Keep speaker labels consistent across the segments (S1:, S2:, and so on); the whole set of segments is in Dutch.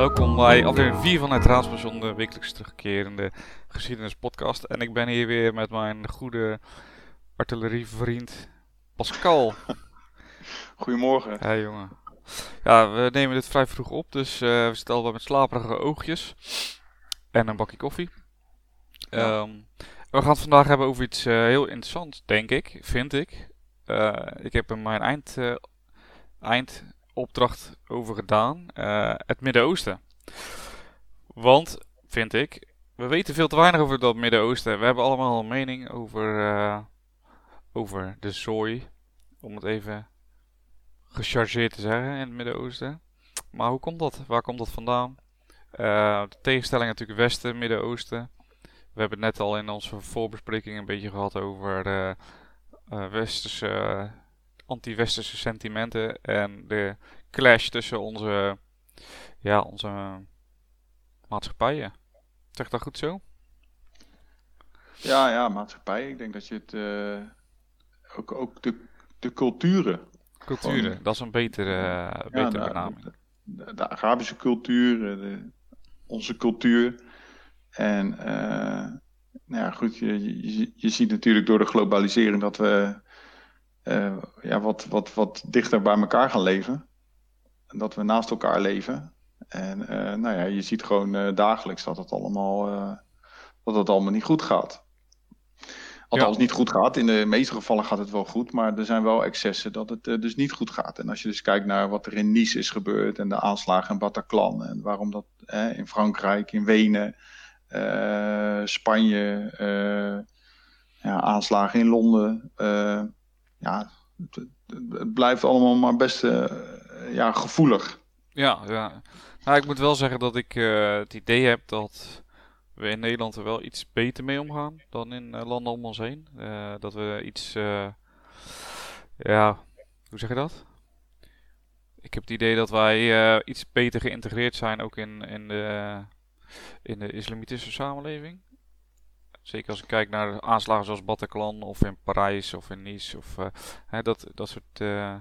S1: Welkom bij aflevering 4 van het Raadspersoon, de wekelijks terugkerende geschiedenispodcast. En ik ben hier weer met mijn goede artillerievriend Pascal.
S2: Goedemorgen.
S1: Hey jongen. Ja, we nemen dit vrij vroeg op, dus uh, we zitten al wel met slaperige oogjes. En een bakje koffie.
S2: Ja.
S1: Ehm, we gaan het vandaag hebben over iets eh, heel interessants, denk ik, vind ik. Eh, ik heb er mijn eind, eh, eindopdracht over gedaan. eh, het Midden-Oosten. Want, vind ik, we weten veel te weinig over dat Midden-Oosten. We hebben allemaal een mening over, eh, over de zooi. Om het even gechargeerd te zeggen in het Midden-Oosten. Maar hoe komt dat? Waar komt dat vandaan? Eh, de tegenstelling natuurlijk Westen, Midden-Oosten. We hebben het net al in onze voorbespreking een beetje gehad over eh, westerse, anti-westerse sentimenten en de clash tussen onze, ja, onze maatschappijen. Zeg dat goed zo?
S2: Ja, ja, maatschappij. Ik denk dat je het eh, ook, ook de, de culturen,
S1: Culturen,
S2: Gewoon-
S1: dat is een betere,
S2: ja,
S1: betere
S2: de,
S1: benaming.
S2: de, de Arabische cultuur, eh, de, onze cultuur. En eh, nou ja, goed, je, je, je ziet natuurlijk door de globalisering dat we eh, ja, wat, wat, wat dichter bij elkaar gaan leven. En dat we naast elkaar leven. En eh, nou ja, je ziet gewoon eh, dagelijks dat het allemaal, dat het allemaal niet goed gaat. Althans, niet goed gaat. In de meeste gevallen gaat het wel goed, maar er zijn wel excessen dat het dus niet goed gaat. En als je dus kijkt naar wat er in Nice is gebeurd en de aanslagen in Bataclan en waarom dat eh, in Frankrijk, in Wenen, Spanje, ja, aanslagen in Londen. Ja, het, blijft allemaal maar best eh, ja, gevoelig.
S1: Ja, ja. Nou, ik moet wel zeggen dat ik eh, het idee heb dat we in Nederland er wel iets beter mee omgaan dan in eh, landen om ons heen. Dat we iets, ja, hoe zeg je dat? Ik heb het idee dat wij iets beter geïntegreerd zijn ook in, in, de, in de islamitische samenleving. Zeker als ik kijk naar aanslagen zoals Bataclan of in Parijs of in Nice. Of, eh, hè, dat, dat soort eh,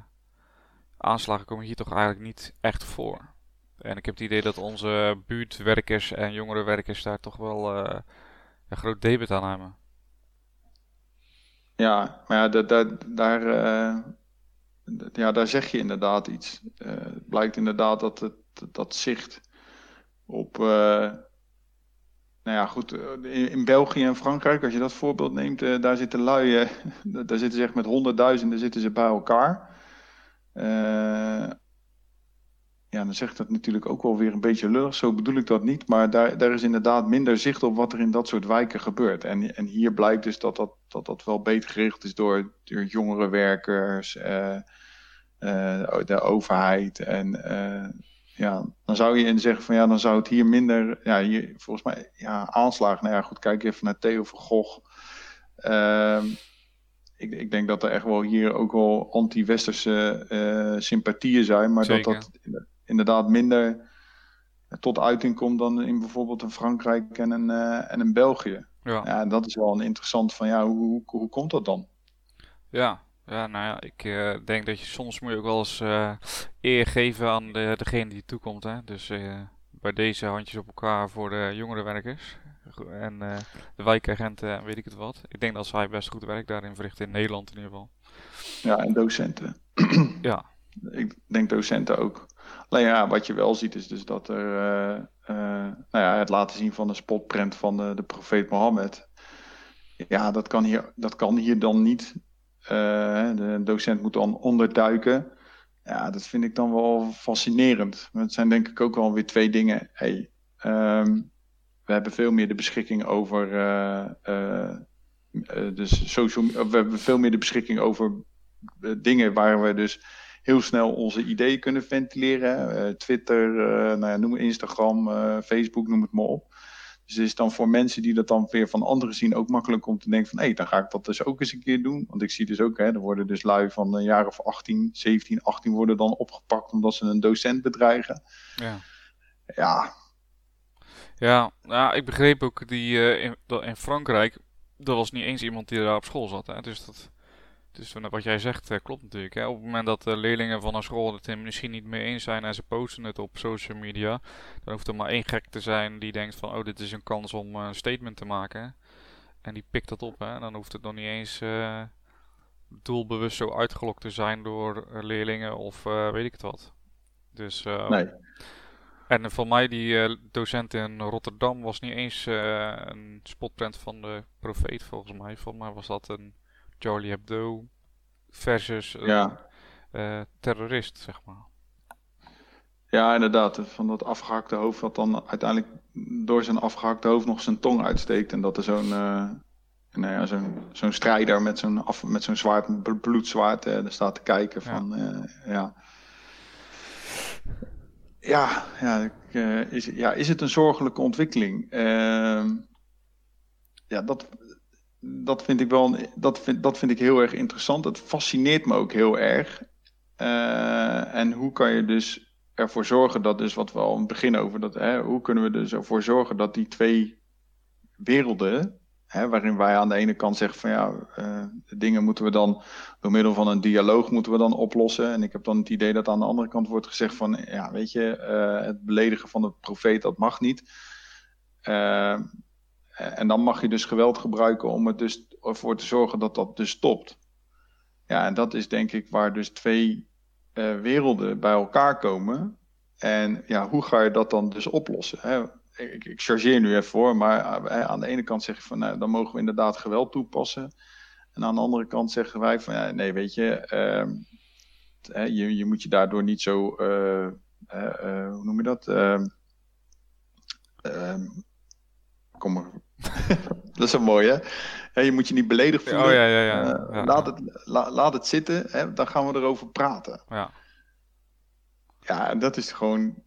S1: aanslagen komen hier toch eigenlijk niet echt voor. En ik heb het idee dat onze buurtwerkers en jongerenwerkers daar toch wel eh, een groot debet aan hebben.
S2: Ja, maar ja, da- da- daar, eh, d- ja, daar zeg je inderdaad iets. Het blijkt inderdaad dat het, dat zicht op, nou ja, goed, eh, in, België en Frankrijk, als je dat voorbeeld neemt, eh, daar zitten lui, eh, daar zitten ze echt met honderdduizenden zitten ze bij elkaar. Ja, dan zegt dat natuurlijk ook wel weer een beetje lullig, zo bedoel ik dat niet. Maar daar, daar is inderdaad minder zicht op wat er in dat soort wijken gebeurt. En, en hier blijkt dus dat dat, dat dat wel beter gericht is door, door jongere werkers, eh, de overheid. En ja, dan zou je in zeggen van ja, dan zou het hier minder, ja, hier, volgens mij, ja, aanslagen. Nou ja, goed, kijk even naar Theo van Gogh. Ehm, ik, ik denk dat er echt wel hier ook wel anti-westerse eh, sympathieën zijn, maar
S1: Zeker.
S2: dat dat inderdaad minder tot uiting komt dan in bijvoorbeeld een Frankrijk en een, eh, en een België.
S1: Ja,
S2: Ja, dat is wel een interessant van ja, hoe, hoe, hoe komt dat dan?
S1: ja. Ja nou ja, ik eh, denk dat je soms moet je ook wel eens eh, eer geven aan de, degene die toekomt. Hè? Dus eh, bij deze handjes op elkaar voor de jongerenwerkers Go- en de wijkagenten en weet ik het wat. Ik denk dat zij best goed werk daarin verrichten, in Nederland in ieder geval.
S2: Ja, en docenten.
S1: Ja,
S2: Ik denk docenten ook. Alleen ja, wat je wel ziet is dus dat er, nou ja, het laten zien van de spotprint van de, de profeet Mohammed. Ja, dat kan hier, dat kan hier dan niet. Eh, de docent moet dan onderduiken. Ja, dat vind ik dan wel fascinerend. Het zijn denk ik ook wel weer twee dingen. Hey, ehm, we hebben veel meer de beschikking over. eh, eh, dus social, we hebben veel meer de beschikking over dingen waar we dus heel snel onze ideeën kunnen ventileren. Twitter, nou ja, noem Instagram, Facebook, noem het maar op. Dus het is dan voor mensen die dat dan weer van anderen zien ook makkelijk om te denken van... hé, hey, dan ga ik dat dus ook eens een keer doen. Want ik zie dus ook, hè, er worden dus lui van een jaar of 18, 17, 18 worden dan opgepakt... omdat ze een docent bedreigen.
S1: ja.
S2: Ja,
S1: Ja, nou, ik begreep ook die eh, in, dat in Frankrijk, dat was niet eens iemand die daar op school zat. Hè? Dus dat, Dus wat jij zegt klopt natuurlijk. Hè? Op het moment dat leerlingen van een school het er misschien niet mee eens zijn en ze posten het op social media, dan hoeft er maar één gek te zijn die denkt van oh dit is een kans om een statement te maken. En die pikt dat op. Hè? En dan hoeft het nog niet eens doelbewust zo uitgelokt te zijn door leerlingen of weet ik het wat. Dus,
S2: nee.
S1: En voor mij, die docent in Rotterdam was niet eens een spotprint van de profeet volgens mij. Volgens mij was dat een Charlie Hebdo versus een
S2: ja.
S1: uh, terrorist, zeg maar.
S2: Ja, inderdaad. Van dat afgehakte hoofd wat dan uiteindelijk door zijn afgehakte hoofd nog zijn tong uitsteekt. En dat er zo'n nou ja, zo'n zo'n strijder met zo'n met zo'n zwaard, bloedzwaard, er staat te kijken van ja. ja ja, ja, uh, is, ja, is het een zorgelijke ontwikkeling? Uh, ja, dat, dat vind ik wel dat vind, dat vind ik heel erg interessant. Het fascineert me ook heel erg. Uh, en hoe kan je dus ervoor zorgen dat, dus wat we al in het begin over dat, hè, hoe kunnen we dus ervoor zorgen dat die twee werelden Hè, waarin wij aan de ene kant zeggen van ja, uh, dingen moeten we dan door middel van een dialoog moeten we dan oplossen. En ik heb dan het idee dat aan de andere kant wordt gezegd van ja, weet je, uh, het beledigen van de profeet dat mag niet. Uh, en dan mag je dus geweld gebruiken om het dus ervoor te zorgen dat dat dus stopt. Ja, en dat is denk ik waar dus twee werelden bij elkaar komen. En ja, hoe ga je dat dan dus oplossen? Hè? ik, ik chargeer nu even voor, maar eh, aan de ene kant zeg je van, nou, dan mogen we inderdaad geweld toepassen. En aan de andere kant zeggen wij van, ja, nee, weet je, uh, je, je moet je daardoor niet zo, hoe noem je dat? Ehm, ehm, kom maar. dat is een mooie, hè? je moet je niet beledigd voelen.
S1: Oh, ja, ja, ja. ja.
S2: Laat, het, la, laat het zitten, hè? dan gaan we erover praten.
S1: Ja.
S2: Ja, en dat is gewoon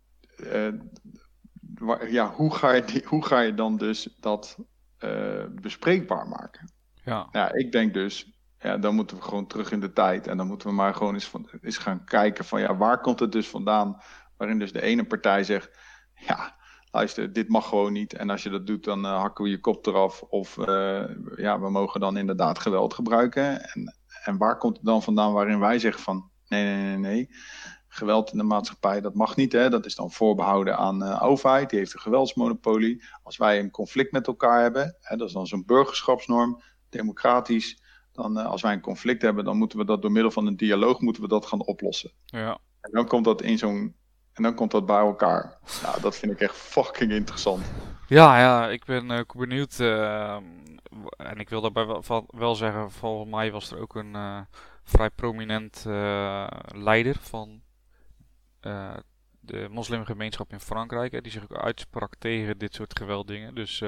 S2: ja, hoe, ga je, hoe ga je dan dus dat uh, bespreekbaar maken?
S1: Ja.
S2: ja, ik denk dus, ja, dan moeten we gewoon terug in de tijd. En dan moeten we maar gewoon eens, van, eens gaan kijken van, ja, waar komt het dus vandaan? Waarin dus de ene partij zegt, ja, luister, dit mag gewoon niet. En als je dat doet, dan uh, hakken we je kop eraf. Of uh, ja, we mogen dan inderdaad geweld gebruiken. En, en waar komt het dan vandaan waarin wij zeggen van, nee, nee, nee, nee geweld in de maatschappij, dat mag niet. Hè? Dat is dan voorbehouden aan de uh, overheid, die heeft een geweldsmonopolie. Als wij een conflict met elkaar hebben, hè, dat is dan zo'n burgerschapsnorm, democratisch. Dan uh, als wij een conflict hebben, dan moeten we dat door middel van een dialoog moeten we dat gaan oplossen.
S1: Ja.
S2: En dan komt dat in zo'n en dan komt dat bij elkaar. Nou, dat vind ik echt fucking interessant.
S1: Ja, ja, ik ben uh, benieuwd. Uh, en ik wil daarbij wel, wel, zeggen, volgens mij was er ook een uh, vrij prominent leider van de moslimgemeenschap in Frankrijk, die zich ook uitsprak tegen dit soort gewelddingen. Dus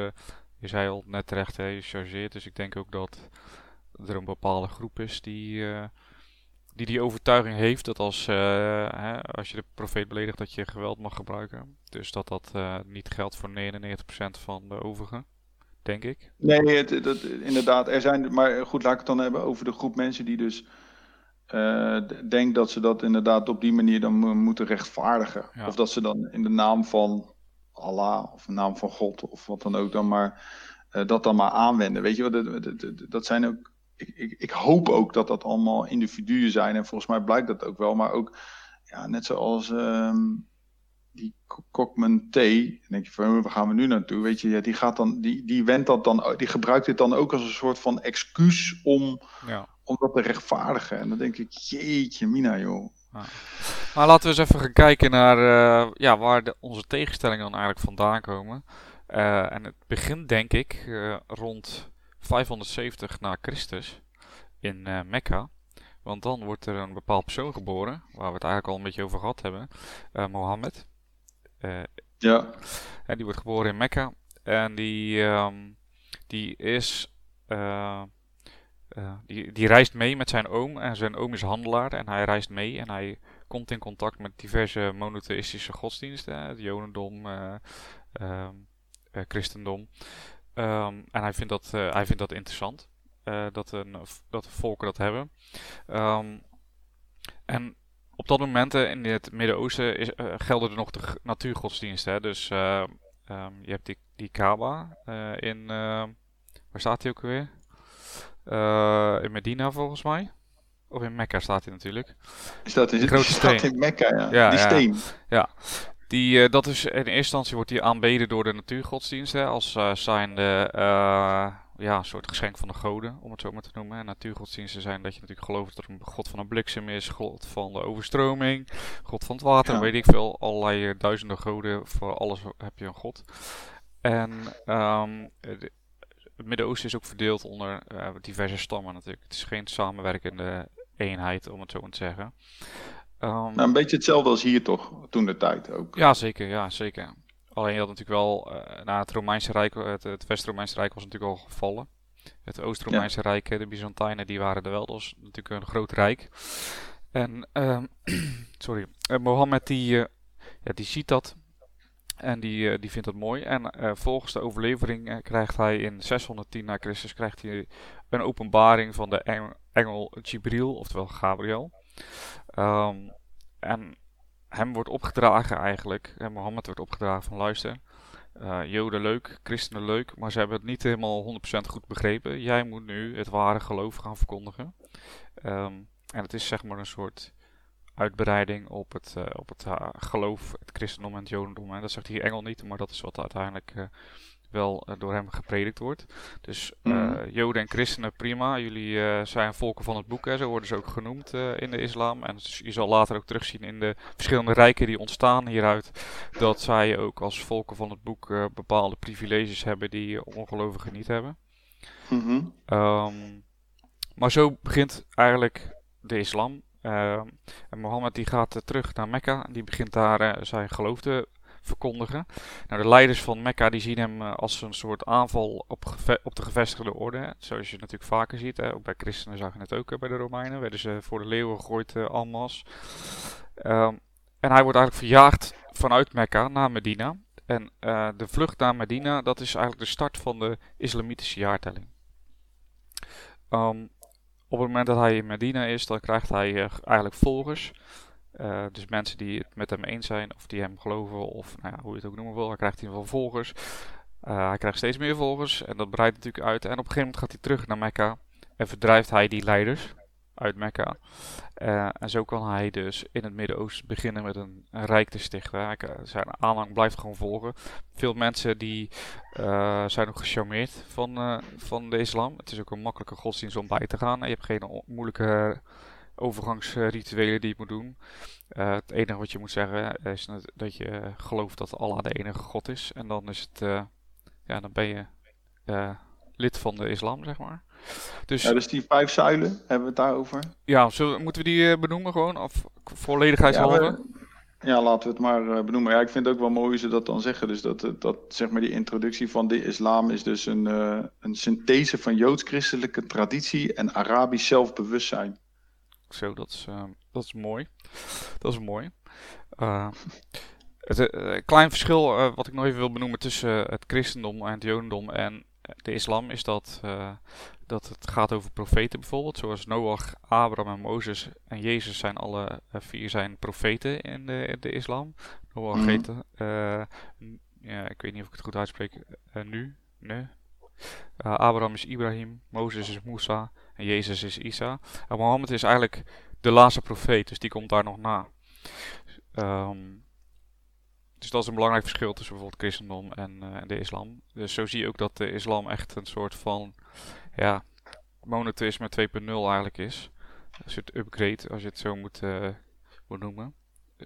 S1: je zei al net terecht, hè, je chargeert. Dus ik denk ook dat er een bepaalde groep is die die, die overtuiging heeft dat als, hè, als je de profeet beledigt dat je geweld mag gebruiken. Dus dat dat niet geldt voor 99% van de overigen. Denk ik.
S2: Nee, het, dat, inderdaad. Er zijn, maar goed, laat ik het dan hebben over de groep mensen die dus uh, denk dat ze dat inderdaad op die manier dan moeten rechtvaardigen. Of dat ze dan in de naam van Allah of de naam van God of wat dan ook dan maar dat dan maar aanwenden. Weet je wat, dat, dat, dat zijn ook. Ik, ik, ik, hoop ook dat dat allemaal individuen zijn en volgens mij blijkt dat ook wel. Maar ook, ja, net zoals um, die Kokman T. Dan denk je van, waar gaan we nu naartoe? Weet je, ja, die gaat dan, die, die wendt dat dan, die gebruikt dit dan ook als een soort van excuus om.
S1: Ja
S2: om dat te rechtvaardigen. En dan denk ik, jeetje, Mina, joh.
S1: Maar laten we eens even gaan kijken naar uh, ja, waar de, onze tegenstellingen dan eigenlijk vandaan komen. Uh, en het begint, denk ik, uh, rond 570 na Christus in Mekka. Want dan wordt er een bepaald persoon geboren, waar we het eigenlijk al een beetje over gehad hebben, Mohammed.
S2: ja.
S1: En die wordt geboren in Mekka. En die, um, die is uh, die, die reist mee met zijn oom en zijn oom is handelaar en hij reist mee en hij komt in contact met diverse monotheïstische godsdiensten, het jodendom, uh, uh, christendom. Um, en hij vindt dat, hij vindt dat interessant, dat, een, dat volken dat hebben. Um, en op dat moment in het Midden-Oosten gelden er nog de natuurgodsdiensten. Hè? Dus um, je hebt die, die Kaaba in, waar staat hij ook weer? In Medina volgens mij. of in Mekka staat hij natuurlijk.
S2: Is dat in,
S1: grote
S2: staat
S1: steen.
S2: in Mekka, ja.
S1: Ja,
S2: die
S1: ja.
S2: steen.
S1: Die, eh, dat is in eerste instantie wordt die aanbeden door de natuurgodsdiensten als eh zijnde eh, ja, een soort geschenk van de goden, om het zo maar te noemen. En natuurgodsdiensten zijn dat je natuurlijk gelooft dat er een god van een bliksem is, god van de overstroming, god van het water,
S2: Ja.
S1: weet ik veel. Allerlei duizenden goden, voor alles heb je een god. En ehm, eh, de- het Midden-Oosten is ook verdeeld onder diverse stammen natuurlijk. Het is geen samenwerkende eenheid, om het zo maar te zeggen. Ehm,
S2: Nou, een beetje hetzelfde als hier toch, toen de tijd ook.
S1: ja, zeker. Ja, zeker. Alleen had natuurlijk wel, eh, na het Romeinse Rijk, het, het West-Romeinse Rijk was natuurlijk al gevallen. Het Oost-Romeinse Rijk, eh, de Byzantijnen, die waren er wel. Dat was natuurlijk een groot rijk. En, ehm, sorry, eh, Mohammed die, eh, ja, die ziet dat en die, eh, die vindt het mooi. En eh, volgens de overlevering eh, krijgt hij in 610 na Christus krijgt hij een openbaring van de eng- engel Jibril, oftewel Gabriel. Ehm, en hem wordt opgedragen eigenlijk, en Mohammed wordt opgedragen van luister, eh, Joden leuk, christenen leuk, maar ze hebben het niet helemaal 100% goed begrepen. Jij moet nu het ware geloof gaan verkondigen. Ehm, en het is zeg maar een soort uitbreiding op het, eh, op het eh, geloof, het christendom en het jodendom. En dat zegt die engel niet, maar dat is wat uiteindelijk eh, wel eh, door hem gepredikt wordt. Dus eh,
S2: Mhm.
S1: joden en christenen, prima. Jullie eh, zijn volken van het boek, hè, zo worden ze ook genoemd in de islam. En dus je zal later ook terugzien in de verschillende rijken die ontstaan hieruit, dat zij ook als volken van het boek bepaalde privileges hebben die ongelovigen niet hebben.
S2: Mhm.
S1: Ehm, maar zo begint eigenlijk de islam. Ehm, en Mohammed die gaat terug naar Mekka en die begint daar zijn geloof te verkondigen. Nou, de leiders van Mekka die zien hem eh, als een soort aanval op, op de gevestigde orde. Zoals je natuurlijk vaker ziet. Hè. Ook bij christenen zag je het ook eh, bij de Romeinen. Werden ze voor de leeuwen gegooid uh, en masse. Ehm, en hij wordt eigenlijk verjaagd vanuit Mekka naar Medina. En eh, de vlucht naar Medina, dat is eigenlijk de start van de islamitische jaartelling. Ehm, op het moment dat hij in Medina is, dan krijgt hij eh, eigenlijk volgers. Eh, dus mensen die het met hem eens zijn, of die hem geloven, of nou ja, hoe je het ook noemen wil, hij krijgt in ieder volgers. Eh, hij krijgt steeds meer volgers en dat breidt natuurlijk uit. En op een gegeven moment gaat hij terug naar Mekka en verdrijft hij die leiders uit Mekka. Eh, en zo kan hij dus in het Midden-Oosten beginnen met een, rijk te stichten. Zijn aanhang blijft gewoon volgen. Veel mensen die zijn ook gecharmeerd van, eh, van de islam. Het is ook een makkelijke godsdienst om bij te gaan. Je hebt geen moeilijke overgangsrituelen die je moet doen. Eh, het enige wat je moet zeggen is dat- je gelooft dat Allah de enige God is. En dan is het, eh, ja, dan ben je eh, lid van de islam, zeg maar. Dus
S2: Ja, dus die vijf zuilen, hebben we het daarover?
S1: ja, zullen, moeten we die benoemen gewoon? Of volledigheidshalve?
S2: Ja, we- ja, laten we het maar benoemen. Ja, ik vind het ook wel mooi hoe ze dat dan zeggen. Dus dat, dat zeg maar die introductie van de islam is dus een, een synthese van joods-christelijke traditie en Arabisch zelfbewustzijn.
S1: Zo, dat is, eh, dat is mooi. Dat is mooi. Eh, het eh, klein verschil eh, wat ik nog even wil benoemen tussen eh, het christendom en het jodendom en eh, de islam is dat, eh, dat het gaat over profeten bijvoorbeeld. Zoals Noach, Abraham en Mozes en Jezus zijn alle eh, vier zijn profeten in de, in de islam. Noach heet, eh, n- ja, ik weet niet of ik het goed uitspreek, eh, nu, nee. Eh, Abraham is Ibrahim, Mozes is Musa en Jezus is Isa. En Mohammed is eigenlijk de laatste profeet, dus die komt daar nog na. Ehm, dus dat is een belangrijk verschil tussen bijvoorbeeld christendom en, eh, en de islam. Dus zo zie je ook dat de islam echt een soort van ja, monotheïsme 2.0 eigenlijk is. Een soort upgrade, als je het zo moet, eh, noemen.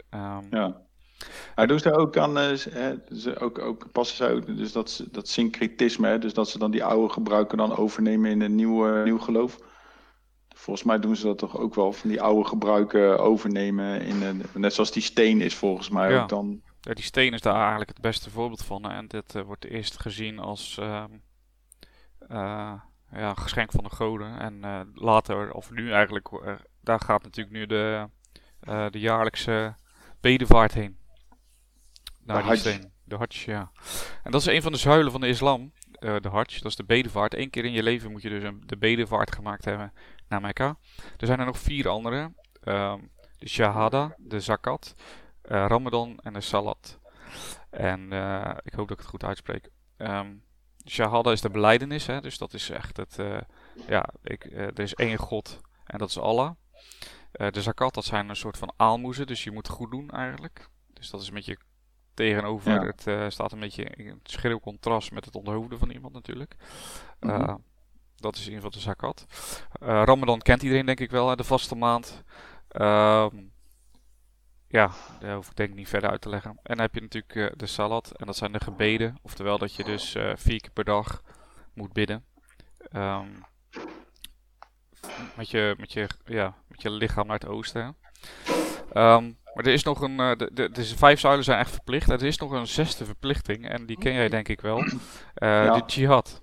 S1: Ehm,
S2: Ja. Hij doet daar ook aan, eh, ze ook, ook passen zij ook, dus dat, ze- dat syncretisme, hè, dus dat ze dan die oude gebruiken dan overnemen in een nieuw, nieuw geloof. Volgens mij doen ze dat toch ook wel, van die oude gebruiken overnemen in een, net zoals die steen is volgens mij
S1: Ja.
S2: ook dan.
S1: Ja, die steen is daar eigenlijk het beste voorbeeld van. En dit eh, wordt eerst gezien als ehm, eh, ja, geschenk van de goden. En later, of nu eigenlijk, daar gaat natuurlijk nu de, de jaarlijkse bedevaart heen. Naar
S2: De
S1: die steen. De Hajj, ja. En dat is een van de zuilen van de islam. eh, de Hajj, dat is de bedevaart. Eén keer in je leven moet je dus een, de bedevaart gemaakt hebben naar Mekka. Er zijn er nog vier andere. Ehm, de Shahada, de Zakat, eh, Ramadan en de Salat. En eh, ik hoop dat ik het goed uitspreek. Ehm Shahada is de beleidenis, hè, dus dat is echt het. ja, ik, er is één God en dat is Allah. de zakat, dat zijn een soort van aalmoezen, dus je moet goed doen eigenlijk. Dus dat is een beetje tegenover, het staat een beetje in schreeuw contrast met het onthoofden van iemand natuurlijk. Mhm. Dat is in ieder geval de zakat. Ramadan kent iedereen denk ik wel, hè, de vaste maand. Ehm, ja, daar hoef ik denk ik niet verder uit te leggen. En dan heb je natuurlijk de salat. En dat zijn de gebeden. Oftewel dat je dus vier keer per dag moet bidden. Um, met, je, met, je, ja, met je lichaam naar het oosten. Um, maar er is nog een. Uh, de, de, de, vijf zuilen zijn echt verplicht. Er is nog een zesde verplichting. En die ken jij denk ik wel. Ja. De jihad.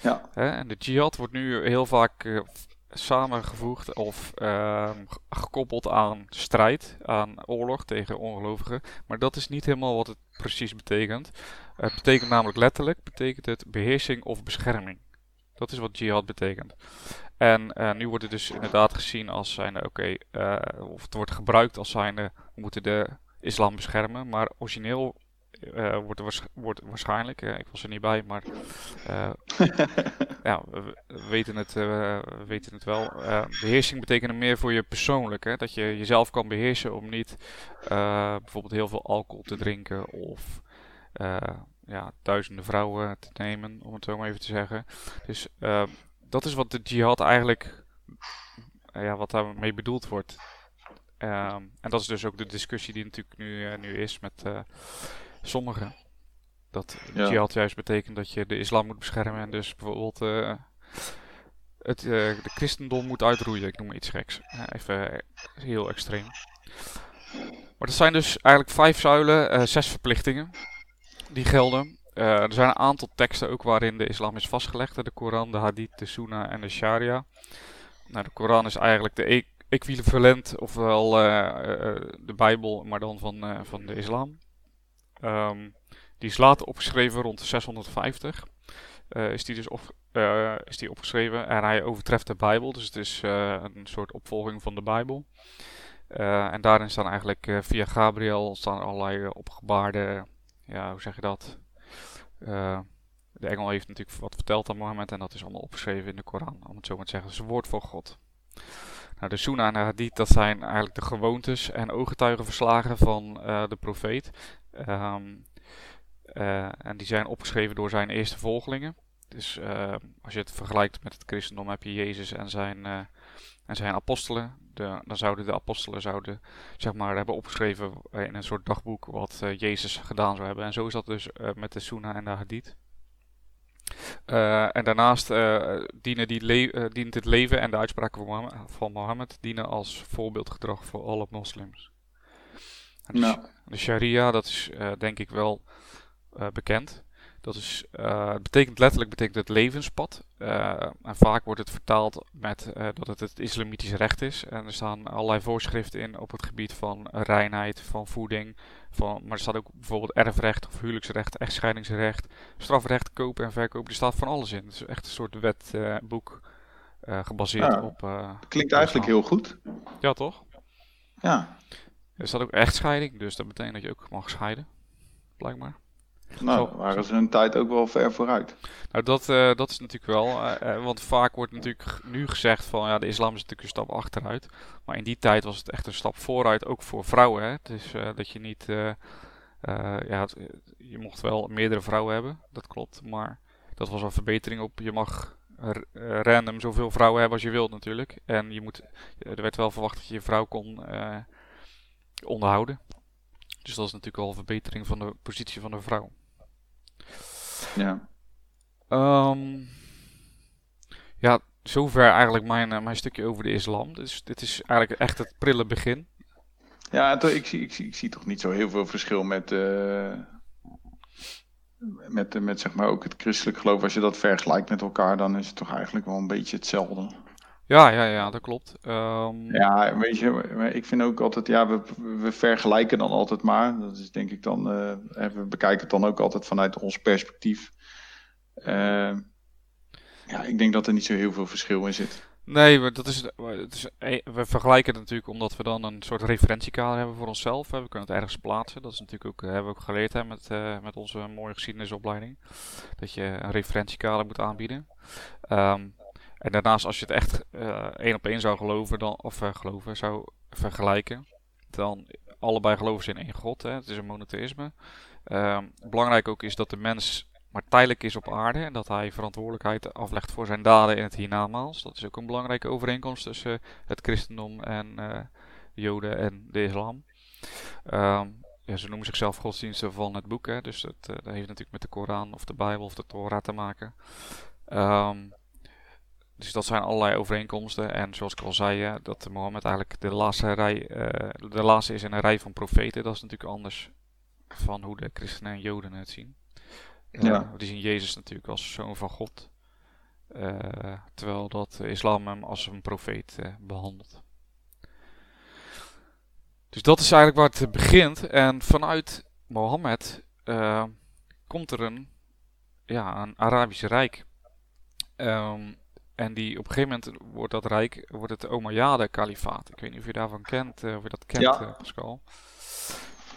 S1: Ja. en de jihad wordt nu heel vaak samengevoegd of ehm, gekoppeld aan strijd, aan oorlog tegen ongelovigen. Maar dat is niet helemaal wat het precies betekent. Het betekent namelijk letterlijk, betekent het beheersing of bescherming. Dat is wat jihad betekent. En uh, nu wordt het dus inderdaad gezien als zijnde, oké, uh, of het wordt gebruikt als zijnde, we moeten de islam beschermen. Maar origineel uh, wordt, wordt waarschijnlijk, ik was er niet bij, maar ja, we, weten het, we weten het wel. beheersing betekent meer voor je persoonlijk, hè? dat je jezelf kan beheersen om niet bijvoorbeeld heel veel alcohol te drinken of ja, duizenden vrouwen te nemen, om het zo maar even te zeggen. Dus dat is wat de jihad eigenlijk, ja, wat daarmee bedoeld wordt. Um, en dat is dus ook de discussie die natuurlijk nu, nu is met sommigen. Dat ja. jihad juist betekent dat je de islam moet beschermen en dus bijvoorbeeld uh, het, de christendom moet uitroeien. Ik noem iets geks. even heel extreem. Maar dat zijn dus eigenlijk vijf zuilen, zes verplichtingen die gelden. er zijn een aantal teksten ook waarin de islam is vastgelegd. De Koran, de Hadith, de Sunnah en de Sharia. Nou, de Koran is eigenlijk de e equivalent, ofwel de Bijbel, maar dan van, van de islam. Um, die is later opgeschreven rond 650. Uh, eh, is, die dus is die opgeschreven en hij overtreft de Bijbel. Dus het is een soort opvolging van de Bijbel. en daarin staan eigenlijk via Gabriel staan allerlei opgebaarde, ja, hoe zeg je dat? de engel heeft natuurlijk wat verteld aan Mohammed en dat is allemaal opgeschreven in de Koran, om het zo maar te zeggen. Het is woord van God. Nou, de Sunnah en Hadith, dat zijn eigenlijk de gewoontes en ooggetuigenverslagen van de profeet. Um, uh, en die zijn opgeschreven door zijn eerste volgelingen. Dus als je het vergelijkt met het christendom heb je Jezus en zijn, en zijn apostelen. De, dan zouden de apostelen zouden, zeg maar, hebben opgeschreven in een soort dagboek wat Jezus gedaan zou hebben. En zo is dat dus met de Sunnah en de Hadith. en daarnaast dienen die dient het leven en de uitspraken van Mohammed, van Mohammed dienen als voorbeeldgedrag voor alle moslims. Dus nou. De sharia, dat is denk ik wel bekend. Dat is, uh, het betekent letterlijk betekent het levenspad. en vaak wordt het vertaald met dat het het islamitisch recht is. En er staan allerlei voorschriften in op het gebied van reinheid, van voeding. Van, maar er staat ook bijvoorbeeld erfrecht of huwelijksrecht, echtscheidingsrecht, strafrecht, kopen en verkopen. Er staat van alles in. Het is echt een soort wetboek gebaseerd ja, op...
S2: klinkt eigenlijk heel goed.
S1: Ja, toch?
S2: Ja.
S1: Er staat ook echtscheiding, dus dat betekent dat je ook mag scheiden. Blijkbaar.
S2: Nou, waren ze hun tijd ook wel ver vooruit.
S1: Nou, dat, uh, dat is natuurlijk wel. Uh, want vaak wordt natuurlijk nu gezegd van ja, de islam is natuurlijk een stap achteruit. Maar in die tijd was het echt een stap vooruit, ook voor vrouwen. Hè? Dus uh, dat je niet. ja, je mocht wel meerdere vrouwen hebben, dat klopt. Maar dat was een verbetering op. Je mag random zoveel vrouwen hebben als je wilt, natuurlijk. En je moet, er werd wel verwacht dat je je vrouw kon onderhouden. Dus dat is natuurlijk wel een verbetering van de positie van de vrouw.
S2: Ja.
S1: Um, ja, zover eigenlijk mijn, uh, mijn stukje over de islam. Dus dit is eigenlijk echt het prille begin.
S2: Ja, ik zie, ik, zie, ik zie toch niet zo heel veel verschil met, uh, met, met zeg maar ook het christelijk geloof. Als je dat vergelijkt met elkaar, dan is het toch eigenlijk wel een beetje hetzelfde.
S1: Ja, ja, ja, dat klopt. Um...
S2: Ja, weet je, ik vind ook altijd, ja, we, we vergelijken dan altijd maar. Dat is denk ik dan, uh, we bekijken het dan ook altijd vanuit ons perspectief. Uh, ja, ik denk dat er niet zo heel veel verschil in zit.
S1: Nee, maar dat is, het is, we vergelijken het natuurlijk omdat we dan een soort referentiekader hebben voor onszelf. We kunnen het ergens plaatsen. Dat is natuurlijk ook, hebben we ook geleerd hè, met, uh, met onze mooie geschiedenisopleiding. Dat je een referentiekader moet aanbieden. Um, En daarnaast, als je het echt één op één zou geloven, dan, of geloven, zou vergelijken, dan allebei geloven ze in één God. Hè? Het is een monotheïsme. Ehm, belangrijk ook is dat de mens maar tijdelijk is op aarde en dat hij verantwoordelijkheid aflegt voor zijn daden in het hiernamaals. Dat is ook een belangrijke overeenkomst tussen het christendom en de joden en de islam. Ehm, ja, ze noemen zichzelf godsdiensten van het boek, hè, dus dat, uh, dat, heeft natuurlijk met de Koran of de Bijbel of de Torah te maken. Um, dus dat zijn allerlei overeenkomsten. En zoals ik al zei, dat Mohammed eigenlijk de laatste, rij, uh, de laatste is in een rij van profeten. Dat is natuurlijk anders van hoe de christenen en joden het zien. Ja. die zien Jezus natuurlijk als zoon van God. Uh, terwijl dat de islam hem als een profeet behandelt. Dus dat is eigenlijk waar het begint. En vanuit Mohammed komt er een, ja, een Arabisch Rijk. Um, en die, op een gegeven moment wordt dat rijk, wordt het Omeyyade-kalifaat. Ik weet niet of je daarvan kent, of je dat kent, ja. Pascal.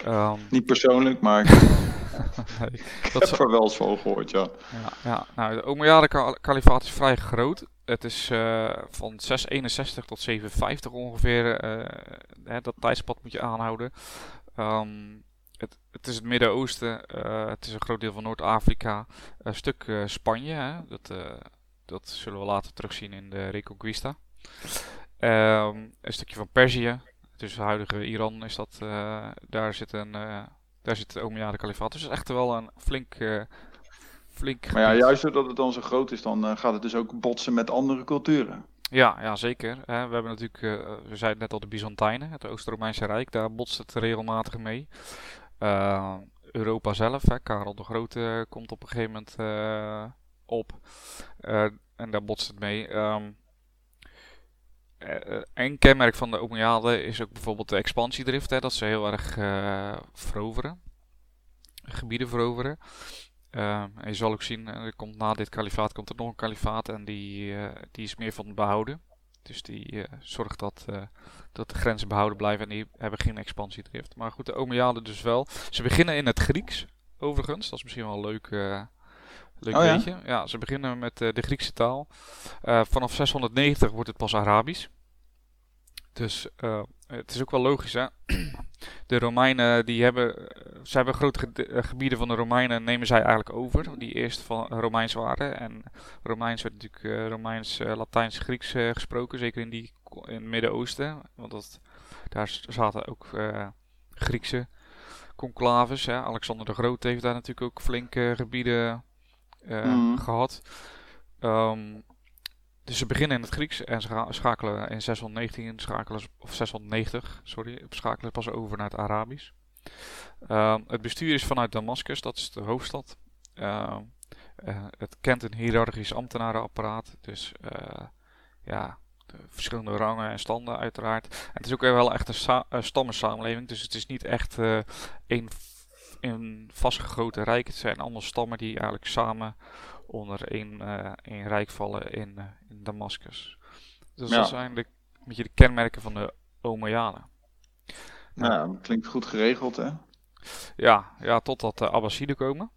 S2: Um, Niet persoonlijk, maar nee, ik heb er wel eens van gehoord, ja.
S1: Ja, ja. nou, de Omeyyade-kalifaat is vrij groot. Het is uh, van 661 tot 750 ongeveer. Uh, hè, dat tijdspad moet je aanhouden. Um, het, het, is het Midden-Oosten. Uh, het is een groot deel van Noord-Afrika. Een stuk Spanje. Hè, dat, dat zullen we later terugzien in de Reconquista. Um, een stukje van Perzië. Dus het huidige Iran is dat, uh, daar zit een, uh, daar zit de Omeyyade kalifaat. Dus het is echt wel een flink, uh, flink
S2: Maar ja, juist doordat het dan zo groot is, dan gaat het dus ook botsen met andere culturen.
S1: Ja, ja zeker. we hebben natuurlijk, we zeiden net al de Byzantijnen, het Oost-Romeinse Rijk, daar botst het regelmatig mee. Europa zelf, hè, Karel de Grote komt op een gegeven moment op en daar botst het mee. Um, uh, een kenmerk van de Omeyyade is ook bijvoorbeeld de expansiedrift. Hè, dat ze heel erg veroveren. Gebieden veroveren. Uh, en je zal ook zien, er komt na dit kalifaat komt er nog een kalifaat en die, die is meer van behouden. Dus die zorgt dat, dat de grenzen behouden blijven en die hebben geen expansiedrift. Maar goed, de Omeyyade dus wel. Ze beginnen in het Grieks, overigens. Dat is misschien wel leuk, leuk oh, beetje. Ja? ja? ze beginnen met de Griekse taal. vanaf 690 wordt het pas Arabisch. Dus uh, het is ook wel logisch, hè. De Romeinen, die hebben, ze hebben grote eh, gebieden van de Romeinen, nemen zij eigenlijk over, die eerst van Romeins waren. En Romeins werd natuurlijk uh, Romeins, uh, Latijns, Grieks gesproken, zeker in, die, in het Midden-Oosten. Want dat, daar zaten ook Griekse conclaves. Hè. Alexander de Grote heeft daar natuurlijk ook flinke gebieden mm. gehad. Um, dus ze beginnen in het Grieks en ze schakelen in 619, schakelen, of 690, sorry, schakelen pas over naar het Arabisch. Uh, het bestuur is vanuit Damascus, dat is de hoofdstad. Uh, uh, het kent een hiërarchisch ambtenarenapparaat, dus eh, ja, verschillende rangen en standen uiteraard. En het is ook wel echt een, een stammensamenleving, dus het is niet echt één, een vastgegoten rijk. Het zijn allemaal stammen die eigenlijk samen onder één, één rijk vallen in, in Damascus. Dus dat zijn de, een beetje de kenmerken van de Omeyyade.
S2: Nou, ja, klinkt goed geregeld, hè?
S1: Ja, ja totdat de Abbasiden komen.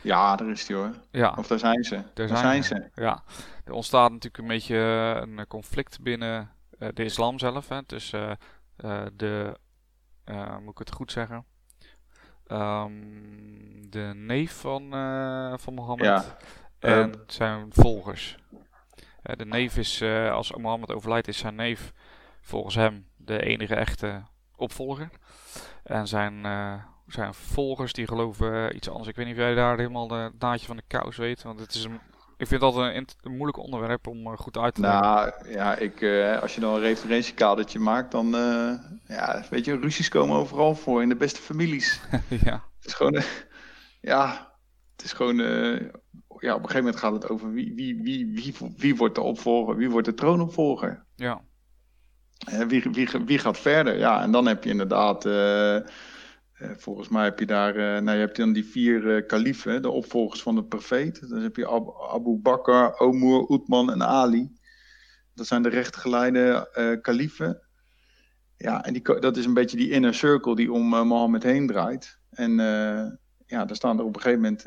S2: Ja, daar is die hoor. Ja. Of daar zijn ze. Daar, zijn, ze.
S1: Ja. Er ontstaat natuurlijk een beetje eh, een conflict binnen uh, de islam zelf. Hè, tussen uh, de, moet ik het goed zeggen, um, de neef van, van Mohammed ja. en zijn volgers. Eh, de neef is, uh, als Mohammed overlijdt, is zijn neef volgens hem de enige echte opvolger. En zijn, uh, zijn volgers die geloven iets anders. Ik weet niet of jij daar helemaal de naadje van de kous weet. Want het is een, ik vind dat een, een moeilijk onderwerp om goed uit te leggen.
S2: Nou ja, ik, als je dan een referentiekadertje maakt, dan ja, weet je, ruzies komen overal voor in de beste families. ja. Het is gewoon, ja, het is gewoon ja, op een gegeven moment gaat het over wie, wie, wie, wie, wie wordt de opvolger, wie wordt de troonopvolger. Ja. wie, wie, wie gaat verder? Ja, en dan heb je inderdaad, volgens mij heb je daar, uh, nou, je hebt dan die vier kalifen, de opvolgers van de profeet. Dan heb je Abu, Abu Bakr, Omur, Uthman en Ali. Dat zijn de rechtgeleide kalifen. Ja, en die, dat is een beetje die inner circle die om Mohammed heen draait. En ja, daar staan er op een gegeven moment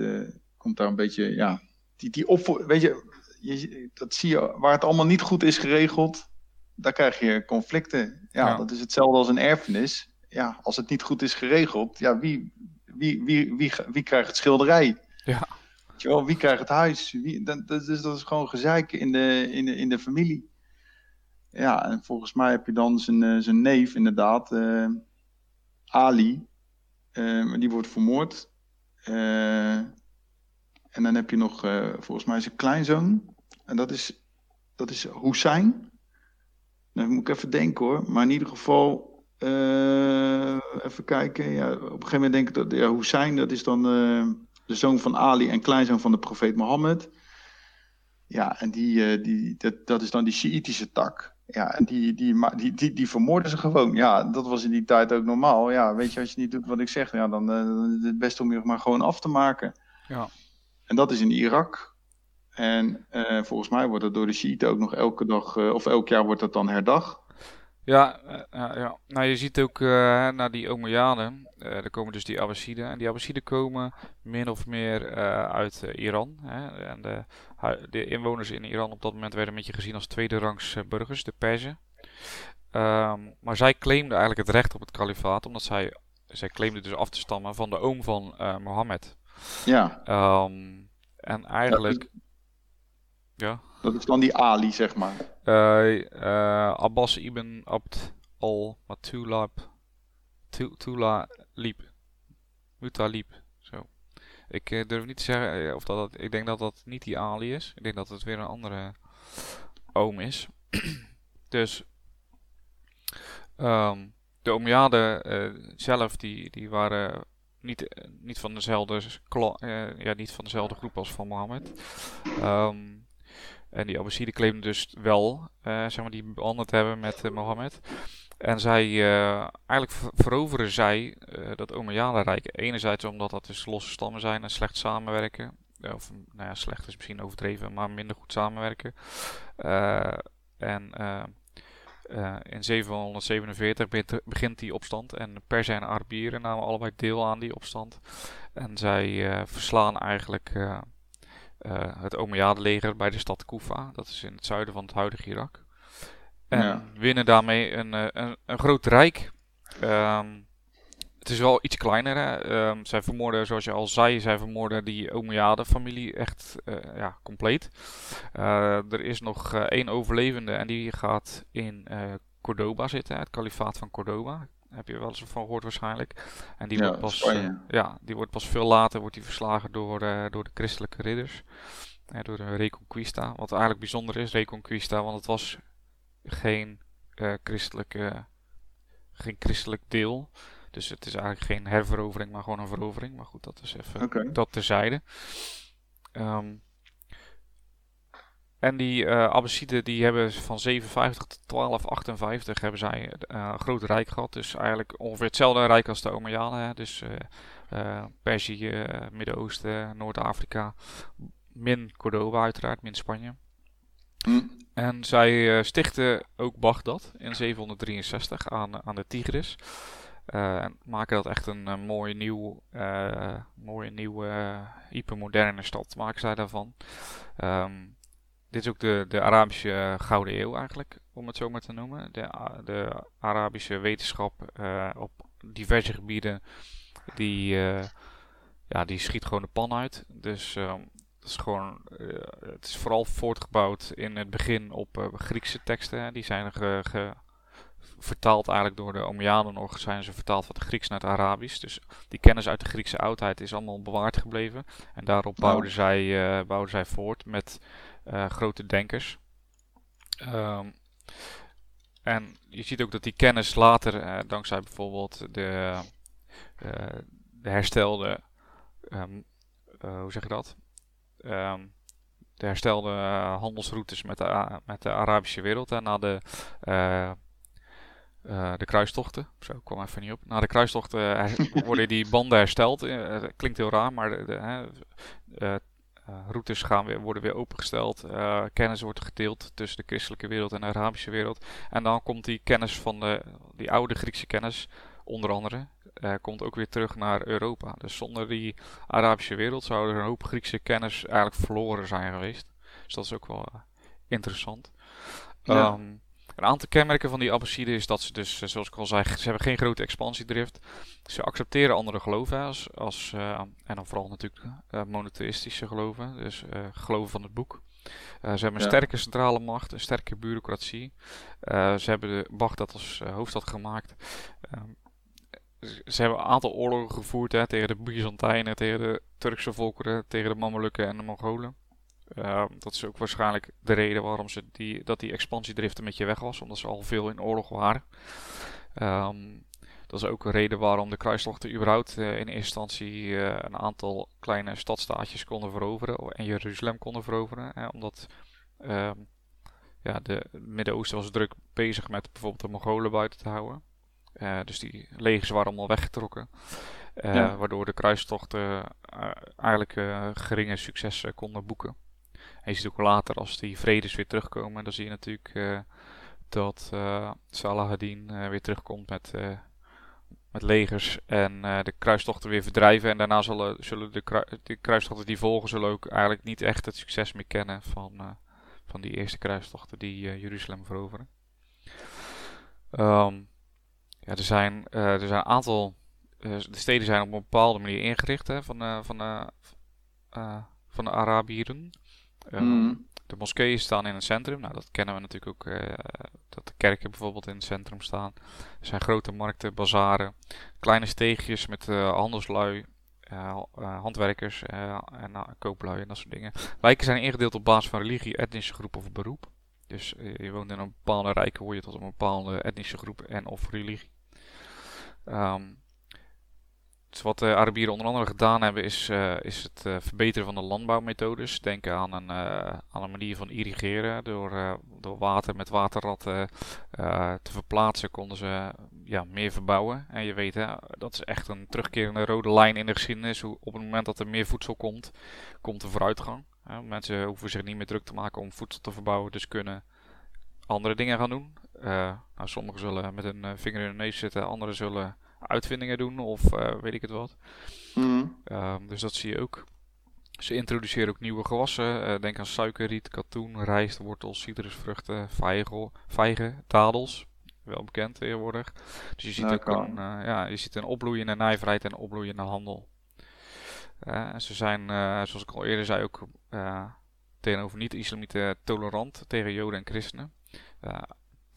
S2: komt daar een beetje, ja, die, die op, weet je, je, dat zie je, waar het allemaal niet goed is geregeld, daar krijg je conflicten. Ja,
S1: Ja.
S2: dat is hetzelfde als een erfenis. Ja, als het niet goed is geregeld, ja, wie, wie, wie, wie, wie krijgt het schilderij?
S1: Ja.
S2: Wel, wie krijgt het huis? Wie, dat, dat, is, dat is gewoon gezeik in de, in de, in de familie. Ja, en volgens mij heb je dan zijn, eh, zijn neef, inderdaad, eh, Ali. Maar die wordt vermoord. En dan heb je nog, volgens mij, zijn kleinzoon. En dat is, dat is Hussein. Dan moet ik even denken hoor. Maar in ieder geval, even kijken. Ja, op een gegeven moment denk ik dat ja, Hussein, dat is dan eh, de zoon van Ali en kleinzoon van de profeet Mohammed. Ja, en die, eh, die, dat, dat is dan die Sjiitische tak. Ja, en die, die, die, die, die vermoorden ze gewoon. Ja, dat was in die tijd ook normaal. Ja, weet je, als je niet doet wat ik zeg, ja, dan eh, is het best om je maar gewoon af te maken.
S1: Ja.
S2: En dat is in Irak. En eh, volgens mij wordt dat door de Shiiten ook nog elke dag, eh, of elk jaar wordt dat dan herdacht.
S1: Ja, eh, ja, ja. Nou, je ziet ook eh, naar die Omeyaden, eh er komen dus die Abbasiden. En die Abbasiden komen min of meer eh, uit eh, Iran. Hè. En de, de inwoners in Iran op dat moment werden een beetje gezien als tweede rangs eh, burgers, de Perzen. Ehm, maar zij claimden eigenlijk het recht op het kalifaat, omdat zij, zij claimden dus af te stammen van de oom van eh, Mohammed.
S2: Ja,
S1: Ehm, en eigenlijk, ja.
S2: Dat is dan die Ali, zeg maar.
S1: Eh, eh, Abbas ibn Abd al-Matulab Tu- Tulalib. Mutalib. Zo. Ik eh, durf niet te zeggen of dat, dat. Ik denk dat dat niet die Ali is. Ik denk dat het weer een andere oom is. dus. ehm, de Omeyaden eh, zelf, die, die waren niet, niet, van dezelfde ja, niet van dezelfde groep als van Mohammed. Ehm, en die Abbasiden claimden dus wel, eh, zeg maar, die te hebben met eh, Mohammed. En zij, eh, eigenlijk ver- veroveren zij dat Omeyadenrijk. Enerzijds omdat dat dus losse stammen zijn en slecht samenwerken. Of, nou ja, slecht is misschien overdreven, maar minder goed samenwerken. En in 747 begint, die opstand. En Perzen en Arabieren namen allebei deel aan die opstand. En zij verslaan eigenlijk het Omeyyade-leger bij de stad Kufa. Dat is in het zuiden van het huidige Irak. En
S2: Ja.
S1: winnen daarmee een, eh, een, een groot rijk. Ehm, het is wel iets kleiner. Hè? Ehm, zij vermoorden, zoals je al zei, zij vermoorden die Omeyyade-familie echt eh, ja, compleet. Eh, er is nog eh, één overlevende en die gaat in eh Cordoba zitten, het kalifaat van Cordoba. Heb je wel eens van gehoord waarschijnlijk. En die
S2: Ja,
S1: wordt pas, eh, ja, die wordt pas veel later wordt die verslagen door, eh, door de christelijke ridders. Eh, door de Reconquista. Wat eigenlijk bijzonder is, Reconquista, want het was geen, christelijke, geen christelijk deel. Dus het is eigenlijk geen herverovering, maar gewoon een verovering. Maar goed, dat is even dat terzijde. Ehm en die eh Abbasiden die hebben van 750 tot 1258 hebben zij eh, een groot rijk gehad. Dus eigenlijk ongeveer hetzelfde rijk als de Omeyyades. hè. Dus eh, Perzië, Midden-Oosten, Noord-Afrika. Min Cordoba uiteraard, min Spanje.
S2: Hm.
S1: En zij stichten ook Bagdad in 763 aan, aan de Tigris. En maken dat echt een, eh, mooi nieuw, mooie nieuwe, hypermoderne stad, maken zij daarvan. Ehm, dit is ook de, de Arabische eh, Gouden Eeuw eigenlijk, om het zo maar te noemen. De, de Arabische wetenschap eh, op diverse gebieden, die, eh, ja, die schiet gewoon de pan uit. Dus het is gewoon, het is vooral voortgebouwd in het begin op Griekse teksten. hè. Die zijn ge, ge- vertaald eigenlijk door de Omeyaden nog, zijn ze vertaald van het Grieks naar het Arabisch. Dus die kennis uit de Griekse oudheid is allemaal bewaard gebleven. En daarop
S2: Oh.
S1: bouwden, zij, bouwden zij voort met grote denkers. Ehm, en je ziet ook dat die kennis later, eh, dankzij bijvoorbeeld de, eh, de herstelde, ehm, eh, hoe zeg je dat? Ehm, de herstelde eh, handelsroutes met de, met de Arabische wereld en na de, eh, eh, de kruistochten. Zo kwam even niet op. Na de kruistochten eh, worden die banden hersteld. Eh, klinkt heel raar, maar de, eh, eh, routes gaan weer, worden weer opengesteld. eh, kennis wordt gedeeld tussen de christelijke wereld en de Arabische wereld. En dan komt die kennis van de, die oude Griekse kennis, onder andere, eh, komt ook weer terug naar Europa. Dus zonder die Arabische wereld zou er een hoop Griekse kennis eigenlijk verloren zijn geweest. Dus dat is ook wel interessant.
S2: Ja.
S1: Ehm, een aantal kenmerken van die Abbasiden is dat ze dus, zoals ik al zei, ze hebben geen grote expansiedrift. Ze accepteren andere geloven als, als en dan vooral natuurlijk monotheïstische geloven, dus geloven van het boek. ze hebben een
S2: Ja.
S1: sterke centrale macht, een sterke bureaucratie. ze hebben de Bagdad als hoofdstad gemaakt. Ehm, ze hebben een aantal oorlogen gevoerd hè, tegen de Byzantijnen, tegen de Turkse volkeren, tegen de Mamelukken en de Mongolen. Ehm, dat is ook waarschijnlijk de reden waarom ze die, dat die expansiedrift een beetje weg was, omdat ze al veel in oorlog waren. Ehm, dat is ook een reden waarom de kruistochten überhaupt uh, in eerste instantie uh, een aantal kleine stadstaatjes konden veroveren en Jeruzalem konden veroveren. Hè, omdat um, ja, de Midden-Oosten was druk bezig met bijvoorbeeld de Mongolen buiten te houden. Uh, dus die legers waren allemaal weggetrokken. Ja. Waardoor de kruistochten eigenlijk geringe successen konden boeken. En je ziet ook later als die vredes weer terugkomen, dan zie je natuurlijk dat Salahadin weer terugkomt met, met legers en de kruistochten weer verdrijven. En daarna zullen, zullen de, de kruistochten die volgen zullen ook eigenlijk niet echt het succes meer kennen van, van die eerste kruistochten die Jeruzalem veroveren. Um, ja, er, zijn, uh, er zijn een aantal. Uh, de steden zijn op een bepaalde manier ingericht hè, van, uh, van, van de Arabieren.
S2: Mm.
S1: De moskeeën staan in het centrum. Nou, dat kennen we natuurlijk ook. dat de kerken bijvoorbeeld in het centrum staan. Er zijn grote markten, bazaren, kleine steegjes met handelslui. handwerkers en kooplui en dat soort dingen. Wijken zijn ingedeeld op basis van religie, etnische groep of beroep. Dus je woont in een bepaalde rijk, hoor je tot een bepaalde etnische groep en of religie. Um, dus wat de Arabieren onder andere gedaan hebben, is, uh, is het uh, verbeteren van de landbouwmethodes. Denk aan een, uh, aan een manier van irrigeren. Door, door water met waterratten te verplaatsen, konden ze ja, meer verbouwen. En je weet, hè, dat is echt een terugkerende rode lijn in de geschiedenis. Op het moment dat er meer voedsel komt, komt er vooruitgang. mensen hoeven zich niet meer druk te maken om voedsel te verbouwen, dus kunnen andere dingen gaan doen. Uh, nou, sommigen zullen met een vinger in de neus zitten, anderen zullen uitvindingen doen of uh, weet ik het wat.
S2: Mm.
S1: dus dat zie je ook. Ze introduceren ook nieuwe gewassen. denk aan suikerriet, katoen, rijst, wortels, citrusvruchten, vijgen, vijgen dadels. Wel bekend tegenwoordig. Dus je ziet
S2: Ja,
S1: ook een, ja, je ziet een opbloeiende nijverheid en een opbloeiende handel. en ze zijn, zoals ik al eerder zei, ook tegenover niet-islamieten tolerant tegen joden en christenen.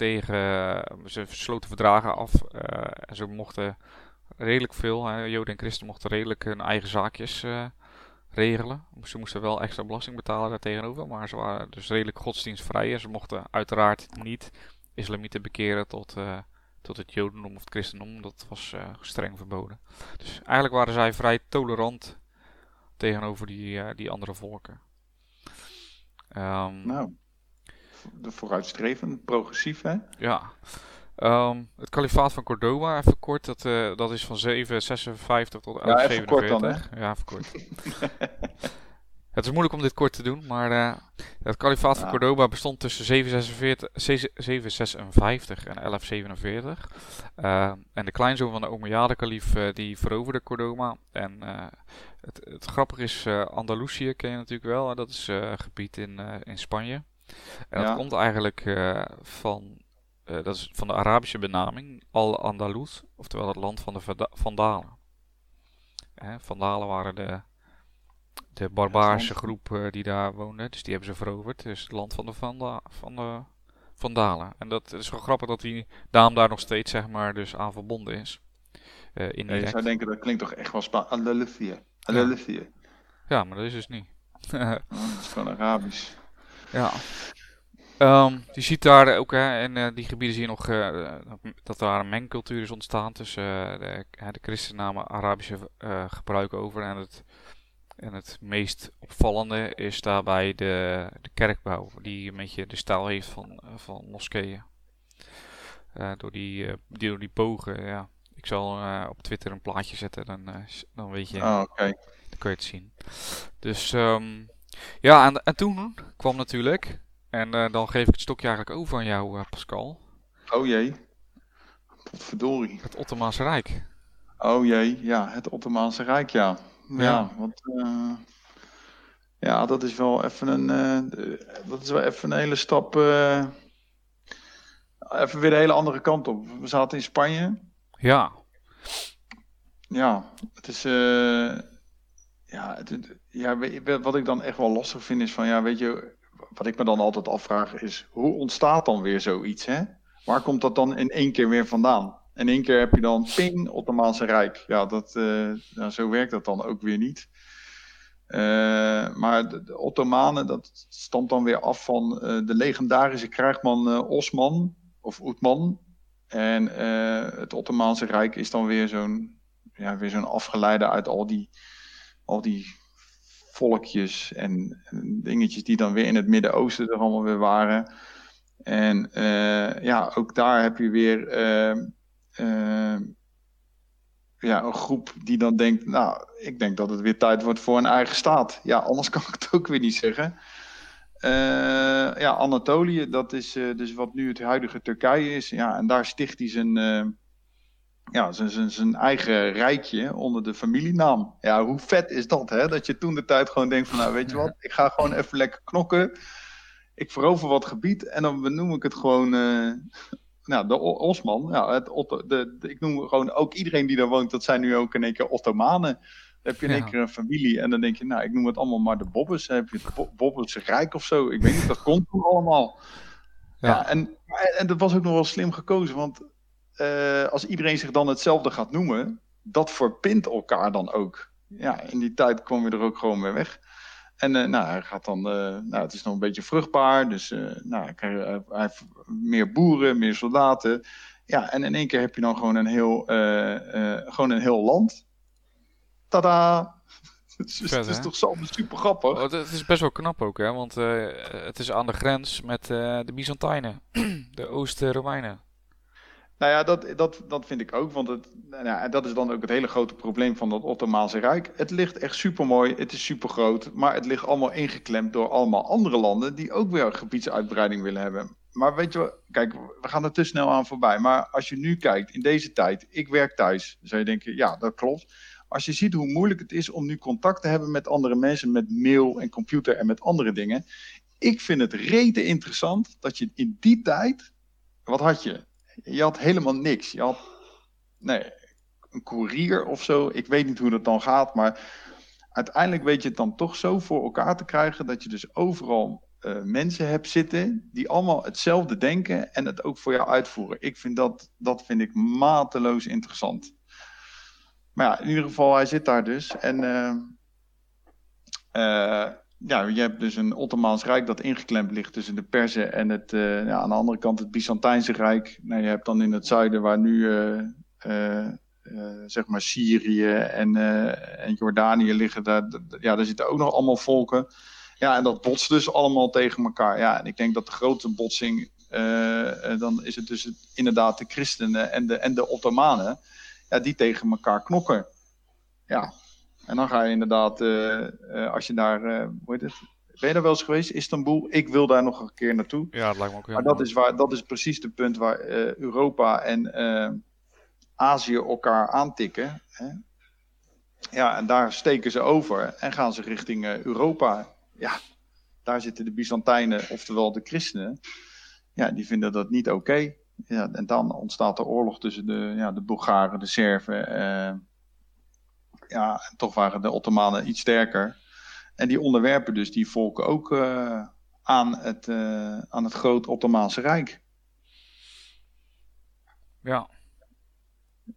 S1: Tegen, ze sloten verdragen af uh, en ze mochten redelijk veel, joden en christenen mochten redelijk hun eigen zaakjes uh, regelen. Ze moesten wel extra belasting betalen daartegenover, maar ze waren dus redelijk godsdienstvrij en ze mochten uiteraard niet islamieten bekeren tot, tot het jodendom of het christendom, dat was streng verboden. Dus eigenlijk waren zij vrij tolerant tegenover die, die andere volken. Um,
S2: Nou, de vooruitstrevend, progressief, hè?
S1: Ja. Um, het kalifaat van Cordoba, even kort, dat, uh, dat is van 756 tot 1147.
S2: Ja?
S1: Ja, even kort. het is moeilijk om dit kort te doen, maar uh, het kalifaat van
S2: Ja.
S1: Cordoba bestond tussen 746, 756 en 1147. Uh, en de kleinzoon van de Omeyyade-kalief uh, die veroverde Cordoba. En het, het grappige is, Andalusië ken je natuurlijk wel, dat is een gebied in, in Spanje. En dat komt eigenlijk uh, van, uh, dat is van de Arabische benaming Al-Andalus, oftewel het land van de Vanda- Vandalen. Hè, Vandalen waren de, de barbaarse groep uh, die daar woonde, dus die hebben ze veroverd. Dus het land van de, Vanda van de Vandalen. En dat is wel grappig dat die naam daar nog steeds zeg maar, dus aan verbonden is.
S2: Ja, je zou denken, dat klinkt toch echt wel Spaans. Andalusië. Andalusië.
S1: Ja, maar dat is dus niet.
S2: Oh, dat is gewoon Arabisch.
S1: Ja. Ehm, je ziet daar ook, hè, in eh, die gebieden zie je nog eh, dat daar een mengcultuur is ontstaan tussen eh, de, de christennamen Arabische gebruik over. En het, en het meest opvallende is daarbij de, de kerkbouw, die een beetje de stijl heeft van, van moskeeën. Door, die, die, door die bogen, ja. Ik zal op Twitter een plaatje zetten, dan, dan weet je,
S2: Oh, oké.
S1: dan kun je het zien. Dus ehm, ja, en, en toen kwam natuurlijk, en eh, dan geef ik het stokje eigenlijk over aan jou, eh, Pascal,
S2: Oh jee. Potverdorie.
S1: het Ottomaanse Rijk.
S2: Oh jee, ja, het Ottomaanse Rijk, ja. Ja,
S1: Ja.
S2: want... eh, Ja, dat is wel even een, dat is wel even een hele stap. even weer de hele andere kant op. We zaten in Spanje.
S1: Ja,
S2: Ja, het is. ja, het- ja, wat ik dan echt wel lastig vind is van, ja, weet je, wat ik me dan altijd afvraag is, hoe ontstaat dan weer zoiets, hè? Waar komt dat dan in één keer weer vandaan? In één keer heb je dan ping, Ottomaanse Rijk. Ja, dat, eh, nou, zo werkt dat dan ook weer niet. Eh, maar de, Ottomanen, dat stamt dan weer af van eh, de legendarische krijgsman eh, Osman, of Oetman. En het Ottomaanse Rijk is dan weer zo'n ja, weer zo'n afgeleide uit al die, al die volkjes en, dingetjes die dan weer in het Midden-Oosten er allemaal weer waren. En eh, ja, ook daar heb je weer eh, eh, ja, een groep die dan denkt, nou, ik denk dat het weer tijd wordt voor een eigen staat. Ja, anders kan ik het ook weer niet zeggen. Eh, ja, Anatolië, dat is eh, dus wat nu het huidige Turkije is. Ja, en daar sticht hij zijn, eh, ja, zijn, zijn, eigen rijkje onder de familienaam. Ja, hoe vet is dat, hè? Dat je toen de tijd gewoon denkt van, nou, weet je wat, ik ga gewoon even lekker knokken. Ik verover wat gebied en dan benoem ik het gewoon, eh, nou, de O- Osman. Ja, het Otto, de, de- ik noem gewoon ook iedereen die daar woont, dat zijn nu ook in één keer Ottomanen. Dan heb je in één
S1: Ja.
S2: keer een familie en dan denk je, nou, ik noem het allemaal maar de Bobbes. Dan heb je het Bo- Bobbes Rijk of zo. Ik weet niet, dat komt toen allemaal. Ja,
S1: Ja.
S2: en, en dat was ook nog wel slim gekozen, want eh, als iedereen zich dan hetzelfde gaat noemen, dat verbindt elkaar dan ook. Ja, in die tijd kwam je er ook gewoon weer weg. En eh, nou, hij gaat dan, eh, nou, het is nog een beetje vruchtbaar, dus nou, hij, heeft meer boeren, meer soldaten. Ja, en in één keer heb je dan gewoon een heel, gewoon een heel land. Tada! Het is,
S1: Vet,
S2: het is
S1: hè?
S2: toch zo super grappig.
S1: Oh, het, is best wel knap ook, hè? Want het is aan de grens met de Byzantijnen, de Oost-Romeinen.
S2: Nou ja, dat, dat, dat vind ik ook. Want het, nou ja, dat is dan ook het hele grote probleem van dat Ottomaanse Rijk. Het ligt echt super mooi, het is super groot. Maar het ligt allemaal ingeklemd door allemaal andere landen die ook weer gebiedsuitbreiding willen hebben. Maar weet je kijk, we gaan er te snel aan voorbij. Maar als je nu kijkt, in deze tijd, ik werk thuis, zou je denken, ja, dat klopt. Als je ziet hoe moeilijk het is om nu contact te hebben met andere mensen, met mail en computer en met andere dingen. Ik vind het rete interessant dat je in die tijd, wat had je? Je had helemaal niks. Je had nee, een koerier of zo. Ik weet niet hoe dat dan gaat, maar uiteindelijk weet je het dan toch zo voor elkaar te krijgen dat je dus overal eh, mensen hebt zitten die allemaal hetzelfde denken en het ook voor jou uitvoeren. Ik vind dat, dat vind ik mateloos interessant. Maar ja, in ieder geval, hij zit daar dus. En eh, eh, ja, je hebt dus een Ottomaans Rijk dat ingeklemd ligt tussen de Perzen en het, eh, ja, aan de andere kant het Byzantijnse Rijk. Nou, je hebt dan in het zuiden waar nu eh, eh, zeg maar Syrië en, en Jordanië liggen, daar, ja, daar zitten ook nog allemaal volken. Ja, en dat botst dus allemaal tegen elkaar. Ja, en ik denk dat de grootste botsing, dan is het dus inderdaad de christenen en de, en de Ottomanen, ja, die tegen elkaar knokken. Ja, en dan ga je inderdaad, eh, eh, als je daar, eh, hoe heet het? Ben je daar wel eens geweest, Istanbul? Ik wil daar nog een keer naartoe.
S1: Ja, dat lijkt me ook heel
S2: Maar dat is, waar, dat is precies het punt waar Europa en eh, Azië elkaar aantikken. Hè? Ja, en daar steken ze over en gaan ze richting Europa. Ja, daar zitten de Byzantijnen, oftewel de christenen. Ja, die vinden dat niet oké. Ja, en dan ontstaat er oorlog tussen de, ja, de Bulgaren, de Serven. Ja, en toch waren de Ottomanen iets sterker. En die onderwerpen dus die volken ook eh, aan, het, eh, aan het groot Ottomaanse Rijk.
S1: Ja.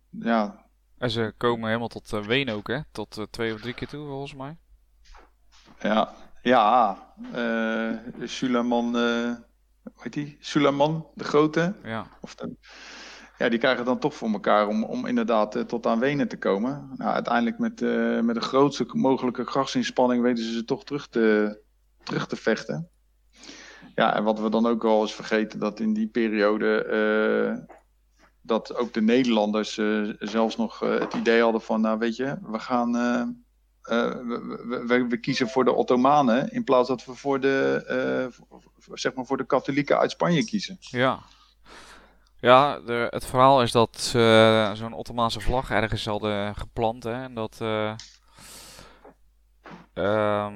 S2: Ja,
S1: En ze komen helemaal tot eh, Wenen ook, hè? Tot twee of drie keer toe, volgens mij.
S2: ja, ja. Suleiman, hoe heet die? Suleiman de Grote.
S1: Ja.
S2: Of de, ja, die krijgen dan toch voor elkaar om, om inderdaad eh, tot aan Wenen te komen. Nou, uiteindelijk met, eh, met de grootste mogelijke krachtsinspanning weten ze ze toch terug te, terug te vechten. Ja, en wat we dan ook wel eens vergeten, dat in die periode eh, dat ook de Nederlanders zelfs nog het idee hadden van, nou weet je, we gaan, we, we, we- we kiezen voor de Ottomanen in plaats dat we voor de, zeg maar voor de katholieken uit Spanje kiezen.
S1: Ja. Ja, de, het verhaal is dat ze zo'n Ottomaanse vlag ergens hadden geplant, hè? En dat... eh, ehm,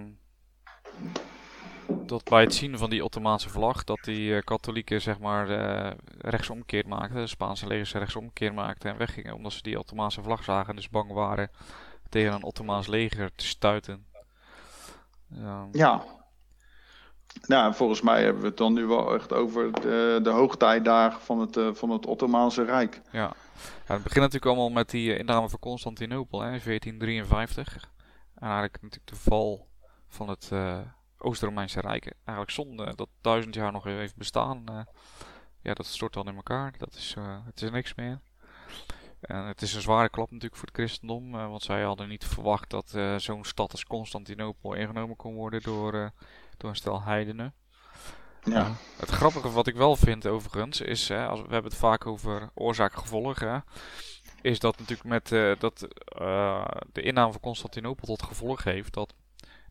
S1: dat bij het zien van die Ottomaanse vlag, dat die uh, katholieken zeg maar uh, rechtsomkeerd maakten, de Spaanse legers rechtsomkeerd maakten en weggingen, omdat ze die Ottomaanse vlag zagen en dus bang waren tegen een Ottomaans leger te stuiten.
S2: Um, ja. Nou, volgens mij hebben we het dan nu wel echt over de, de hoogtijdagen van het, uh, van het Ottomaanse Rijk.
S1: Ja. ja, het begint natuurlijk allemaal met die inname van Constantinopel in 1453. En eigenlijk natuurlijk de val van het Oost-Romeinse Rijk eigenlijk zonde dat duizend jaar nog heeft bestaan. Uh, ja, dat stort dan in elkaar. Dat is, uh, het is niks meer. En het is een zware klap natuurlijk voor het christendom. Uh, want zij hadden niet verwacht dat zo'n stad als Constantinopel ingenomen kon worden door, door een stel heidenen. Ja. het grappige wat ik wel vind overigens is, hè, als, we hebben het vaak over oorzaak-gevolg, is dat natuurlijk met dat, de inname van Constantinopel tot gevolg heeft dat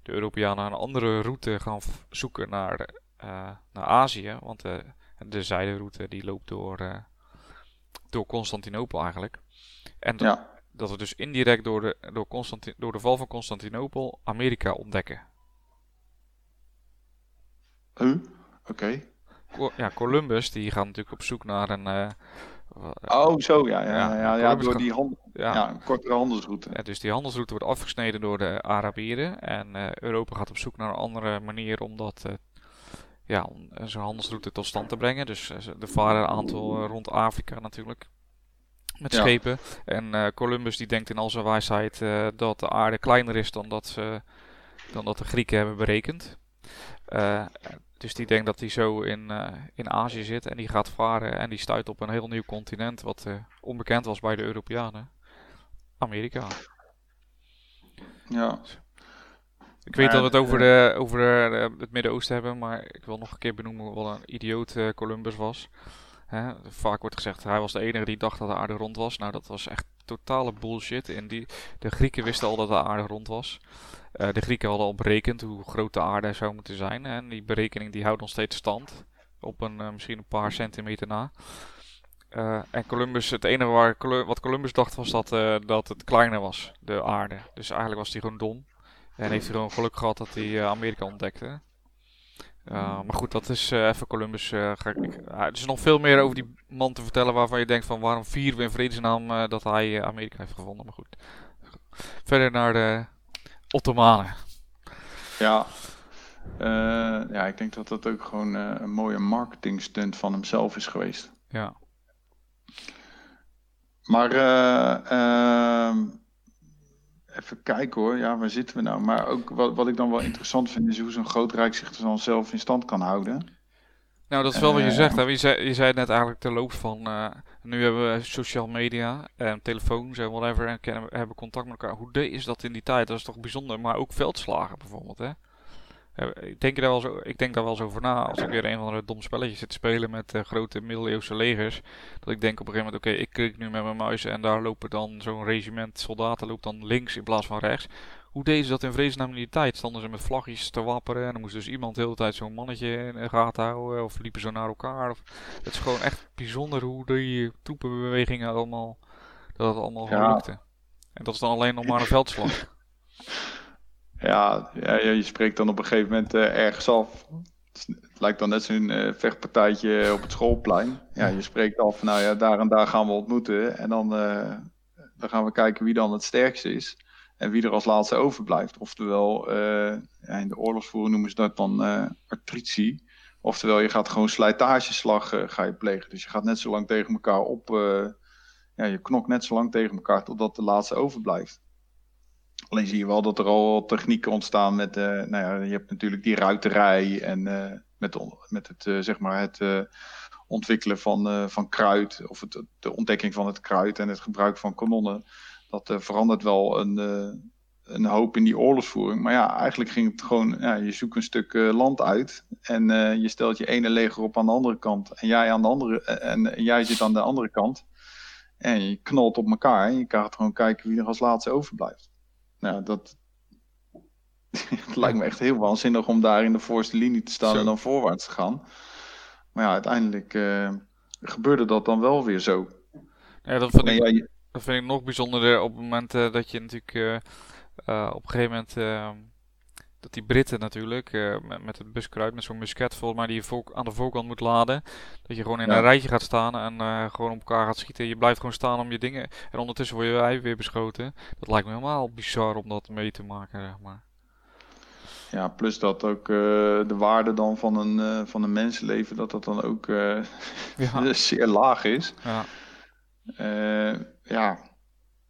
S1: de Europeanen een andere route gaan zoeken naar, uh, naar Azië. Want de, de zijderoute die loopt door, door Constantinopel eigenlijk. En dat, ja. dat we dus indirect door de, door, Constantin, door de val van Constantinopel Amerika ontdekken.
S2: Huh? Oké.
S1: Ja, Columbus die gaat natuurlijk op zoek naar een, uh,
S2: Oh, zo, ja. Ja, ja, ja, ja door die hand, ja. een kortere handelsroute.
S1: Ja, dus die handelsroute wordt afgesneden door de Arabieren. En uh, Europa gaat op zoek naar een andere manier om dat... Uh, ja, om zo'n handelsroute tot stand te brengen. Dus er varen een aantal rond Afrika natuurlijk. Met schepen. En Columbus die denkt in al zijn wijsheid dat de aarde kleiner is dan dat, ze, dan dat de Grieken hebben berekend. Dus die denkt dat hij zo in, uh, in Azië zit en die gaat varen en die stuit op een heel nieuw continent wat uh, onbekend was bij de Europeanen. Amerika.
S2: Ja.
S1: Ik weet dat we het over, de, over de, het Midden-Oosten hebben, maar ik wil nog een keer benoemen wat een idioot Columbus was. Hè? Vaak wordt gezegd, hij was de enige die dacht dat de aarde rond was. Nou, dat was echt totale bullshit. En die, de Grieken wisten al dat de aarde rond was. Uh, de Grieken hadden al berekend hoe groot de aarde zou moeten zijn. En die berekening die houdt nog steeds stand. Op een, uh, misschien een paar centimeter na. Uh, en Columbus, het enige waar wat Columbus dacht was dat, dat het kleiner was, de aarde. Dus eigenlijk was hij gewoon dom. En heeft hij gewoon geluk gehad dat hij Amerika ontdekte. maar goed, dat is even Columbus. ik, er is nog veel meer over die man te vertellen waarvan je denkt van waarom vieren we in vredesnaam dat hij Amerika heeft gevonden. Maar goed. Verder naar de Ottomanen.
S2: Ja. Uh, ja, ik denk dat dat ook gewoon uh, een mooie marketing stunt van hemzelf is geweest.
S1: Ja.
S2: Maar uh, even kijken hoor, ja, waar zitten we nou? Maar ook wat, wat ik dan wel interessant vind is hoe zo'n groot rijk zich dan zelf in stand kan houden.
S1: Nou, dat is wel wat je zegt. Hè? Je, zei, je zei net eigenlijk terloops van, uh, nu hebben we social media en telefoons en whatever en kennen, hebben contact met elkaar. Hoe deed is dat in die tijd? Dat is toch bijzonder. Maar ook veldslagen bijvoorbeeld, hè? Ik denk, daar wel zo, ik denk daar wel eens over na als ik weer een van de dom spelletjes zit te spelen met uh, grote middeleeuwse legers. Dat ik denk op een gegeven moment, oké, ik klik nu met mijn muis en daar lopen dan zo'n regiment soldaten loopt dan links in plaats van rechts. Hoe deden ze dat in vredesnaam in die tijd? Stonden ze met vlagjes te wapperen en dan moest dus iemand de hele tijd zo'n mannetje in de gaten houden of liepen ze naar elkaar. Of, het is gewoon echt bijzonder hoe die troepenbewegingen allemaal, dat het allemaal ja. lukte. En dat is dan alleen nog maar een veldslag.
S2: Ja, ja, je spreekt dan op een gegeven moment uh, ergens af. Het lijkt dan net zo'n uh, vechtpartijtje op het schoolplein. Ja, je spreekt af, nou ja, daar en daar gaan we ontmoeten. En dan, uh, dan gaan we kijken wie dan het sterkste is. En wie er als laatste overblijft. Oftewel, ja, in de oorlogsvoering noemen ze dat dan artritie. Oftewel, je gaat gewoon slijtageslag ga je plegen. Dus je gaat net zo lang tegen elkaar op. ja, je knokt net zo lang tegen elkaar totdat de laatste overblijft. Alleen zie je wel dat er al technieken ontstaan met, nou ja, je hebt natuurlijk die ruiterij en uh, met, met het, zeg maar het ontwikkelen van, van kruid, of het, de ontdekking van het kruid en het gebruik van kanonnen. Dat verandert wel een, een hoop in die oorlogsvoering. Maar ja, eigenlijk ging het gewoon, ja, je zoekt een stuk land uit en je stelt je ene leger op aan de andere kant en jij, aan de andere, en, en jij zit aan de andere kant. En je knalt op elkaar en je gaat gewoon kijken wie er als laatste overblijft nou, dat het lijkt me echt heel waanzinnig om daar in de voorste linie te staan en dan voorwaarts te gaan. Maar ja, uiteindelijk uh, gebeurde dat dan wel weer zo.
S1: Ja, dat vind, ik, dat vind ik nog bijzonderder op het moment uh, dat je natuurlijk uh, op een gegeven moment dat die Britten natuurlijk, met, met het buskruid, met zo'n musket volgens mij die je aan de voorkant moet laden. Dat je gewoon in een rijtje gaat staan en gewoon op elkaar gaat schieten. Je blijft gewoon staan om je dingen. En ondertussen word je wij weer beschoten. Dat lijkt me helemaal bizar om dat mee te maken, zeg maar.
S2: Ja, plus dat ook uh, de waarde dan van een, van een mensenleven, dat dat dan ook ja. zeer laag is. Ja. Ja.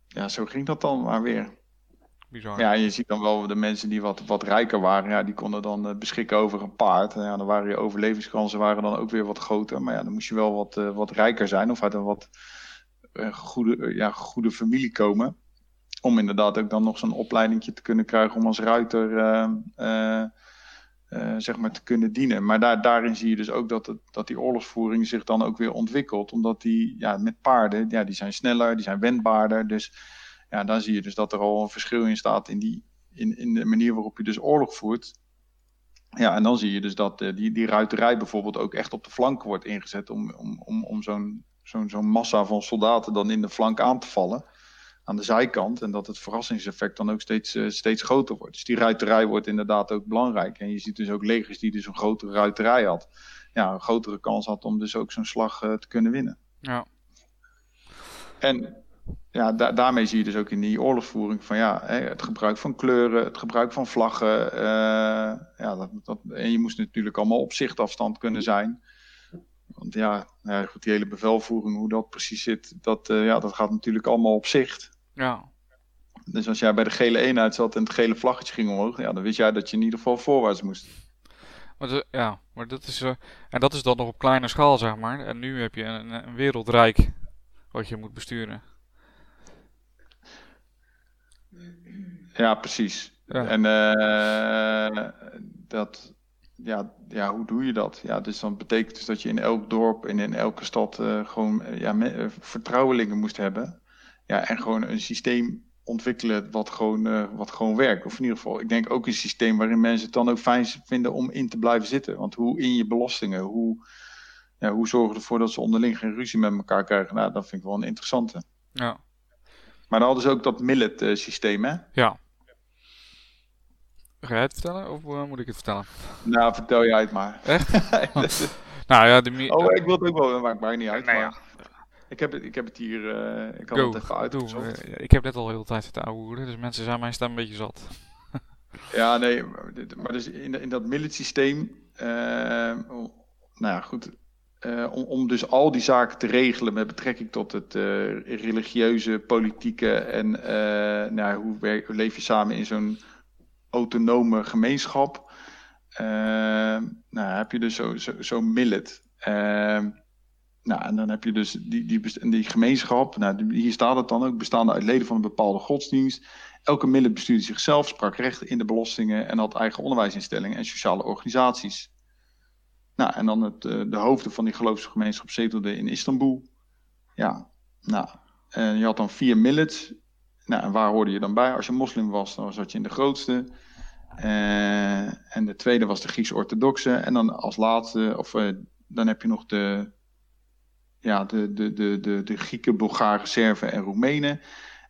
S2: ja, zo ging dat dan maar weer.
S1: Bizar.
S2: Ja, je ziet dan wel de mensen die wat, wat rijker waren, ja, die konden dan uh, beschikken over een paard. En ja, dan waren je overlevingskansen waren dan ook weer wat groter. Maar ja, dan moest je wel wat, uh, wat rijker zijn of uit een wat uh, goede, ja, goede familie komen. Om inderdaad ook dan nog zo'n opleiding te kunnen krijgen om als ruiter zeg maar te kunnen dienen. Maar daar, daarin zie je dus ook dat, dat die oorlogsvoering zich dan ook weer ontwikkelt. Omdat die ja, met paarden, ja, die zijn sneller, die zijn wendbaarder. Dus ja, dan zie je dus dat er al een verschil in staat in, die, in, in de manier waarop je dus oorlog voert. Ja, en dan zie je dus dat uh, die, die ruiterij bijvoorbeeld ook echt op de flanken wordt ingezet om, om, om, om zo'n zo'n zo'n massa van soldaten dan in de flank aan te vallen aan de zijkant. En dat het verrassingseffect dan ook steeds, uh, steeds groter wordt. Dus die ruiterij wordt inderdaad ook belangrijk. En je ziet dus ook legers die dus een grotere ruiterij had. Ja, een grotere kans had om dus ook zo'n slag uh, te kunnen winnen.
S1: Ja.
S2: En ja, da daarmee zie je dus ook in die oorlogsvoering van ja, hè, het gebruik van kleuren, het gebruik van vlaggen. Uh, ja, dat, dat, en je moest natuurlijk allemaal op zichtafstand kunnen zijn. Want ja, ja die hele bevelvoering, hoe dat precies zit, dat, uh, ja, dat gaat natuurlijk allemaal op zicht.
S1: Ja.
S2: Dus als jij bij de gele eenheid zat en het gele vlaggetje ging omhoog, ja, dan wist jij dat je in ieder geval voorwaarts moest.
S1: Maar de, ja, maar dat is, uh, en dat is dan nog op kleine schaal, zeg maar. En nu heb je een, een wereldrijk wat je moet besturen.
S2: Ja, precies. En uh, dat, ja, ja, hoe doe je dat? Ja, dus dan betekent dus dat je in elk dorp en in elke stad uh, gewoon ja, vertrouwelingen moest hebben. Ja, en gewoon een systeem ontwikkelen wat gewoon, uh, wat gewoon werkt. Of in ieder geval, ik denk ook een systeem waarin mensen het dan ook fijn vinden om in te blijven zitten. Want hoe in je belastingen, hoe, ja, hoe zorgen we ervoor dat ze onderling geen ruzie met elkaar krijgen? Nou, dat vind ik wel een interessante.
S1: Ja.
S2: Maar dan hadden ze ook dat millet systeem, hè?
S1: Ja. Ga jij het vertellen of uh, moet ik het vertellen?
S2: Nou, vertel jij het maar.
S1: Echt? nou ja, de
S2: Oh, ik wil het ook wel, maakt mij niet uit. Nee, maar... ja. Ik heb het, ik heb het hier, uh, ik had
S1: Go,
S2: het even uitgezocht.
S1: Uh, ik heb net al heel de tijd zitten ouwehoeren, dus mensen zijn mijn stem een beetje zat.
S2: ja, nee, maar dus in, in dat millet systeem, nou ja, goed, om, om, dus al die zaken te regelen met betrekking tot het religieuze, politieke en nou, hoe, werk, hoe, leef je samen in zo'n autonome gemeenschap. nou, heb je dus zo'n zo, zo millet. Nou, en dan heb je dus die, die, die gemeenschap. Nou, hier staat het dan ook, bestaande uit leden van een bepaalde godsdienst. Elke millet bestuurde zichzelf, sprak recht in de belastingen en had eigen onderwijsinstellingen en sociale organisaties. Nou, en dan het, uh, de hoofden van die geloofsgemeenschap zetelden in Istanbul. Ja, nou, je had dan vier millets. Nou, en waar hoorde je dan bij? Als je moslim was, dan zat je in de grootste. Uh, en de tweede was de Grieks-orthodoxe. En dan als laatste, of uh, dan heb je nog de, ja, de, de, de, de, de Grieken, Bulgaren, Serven en Roemenen.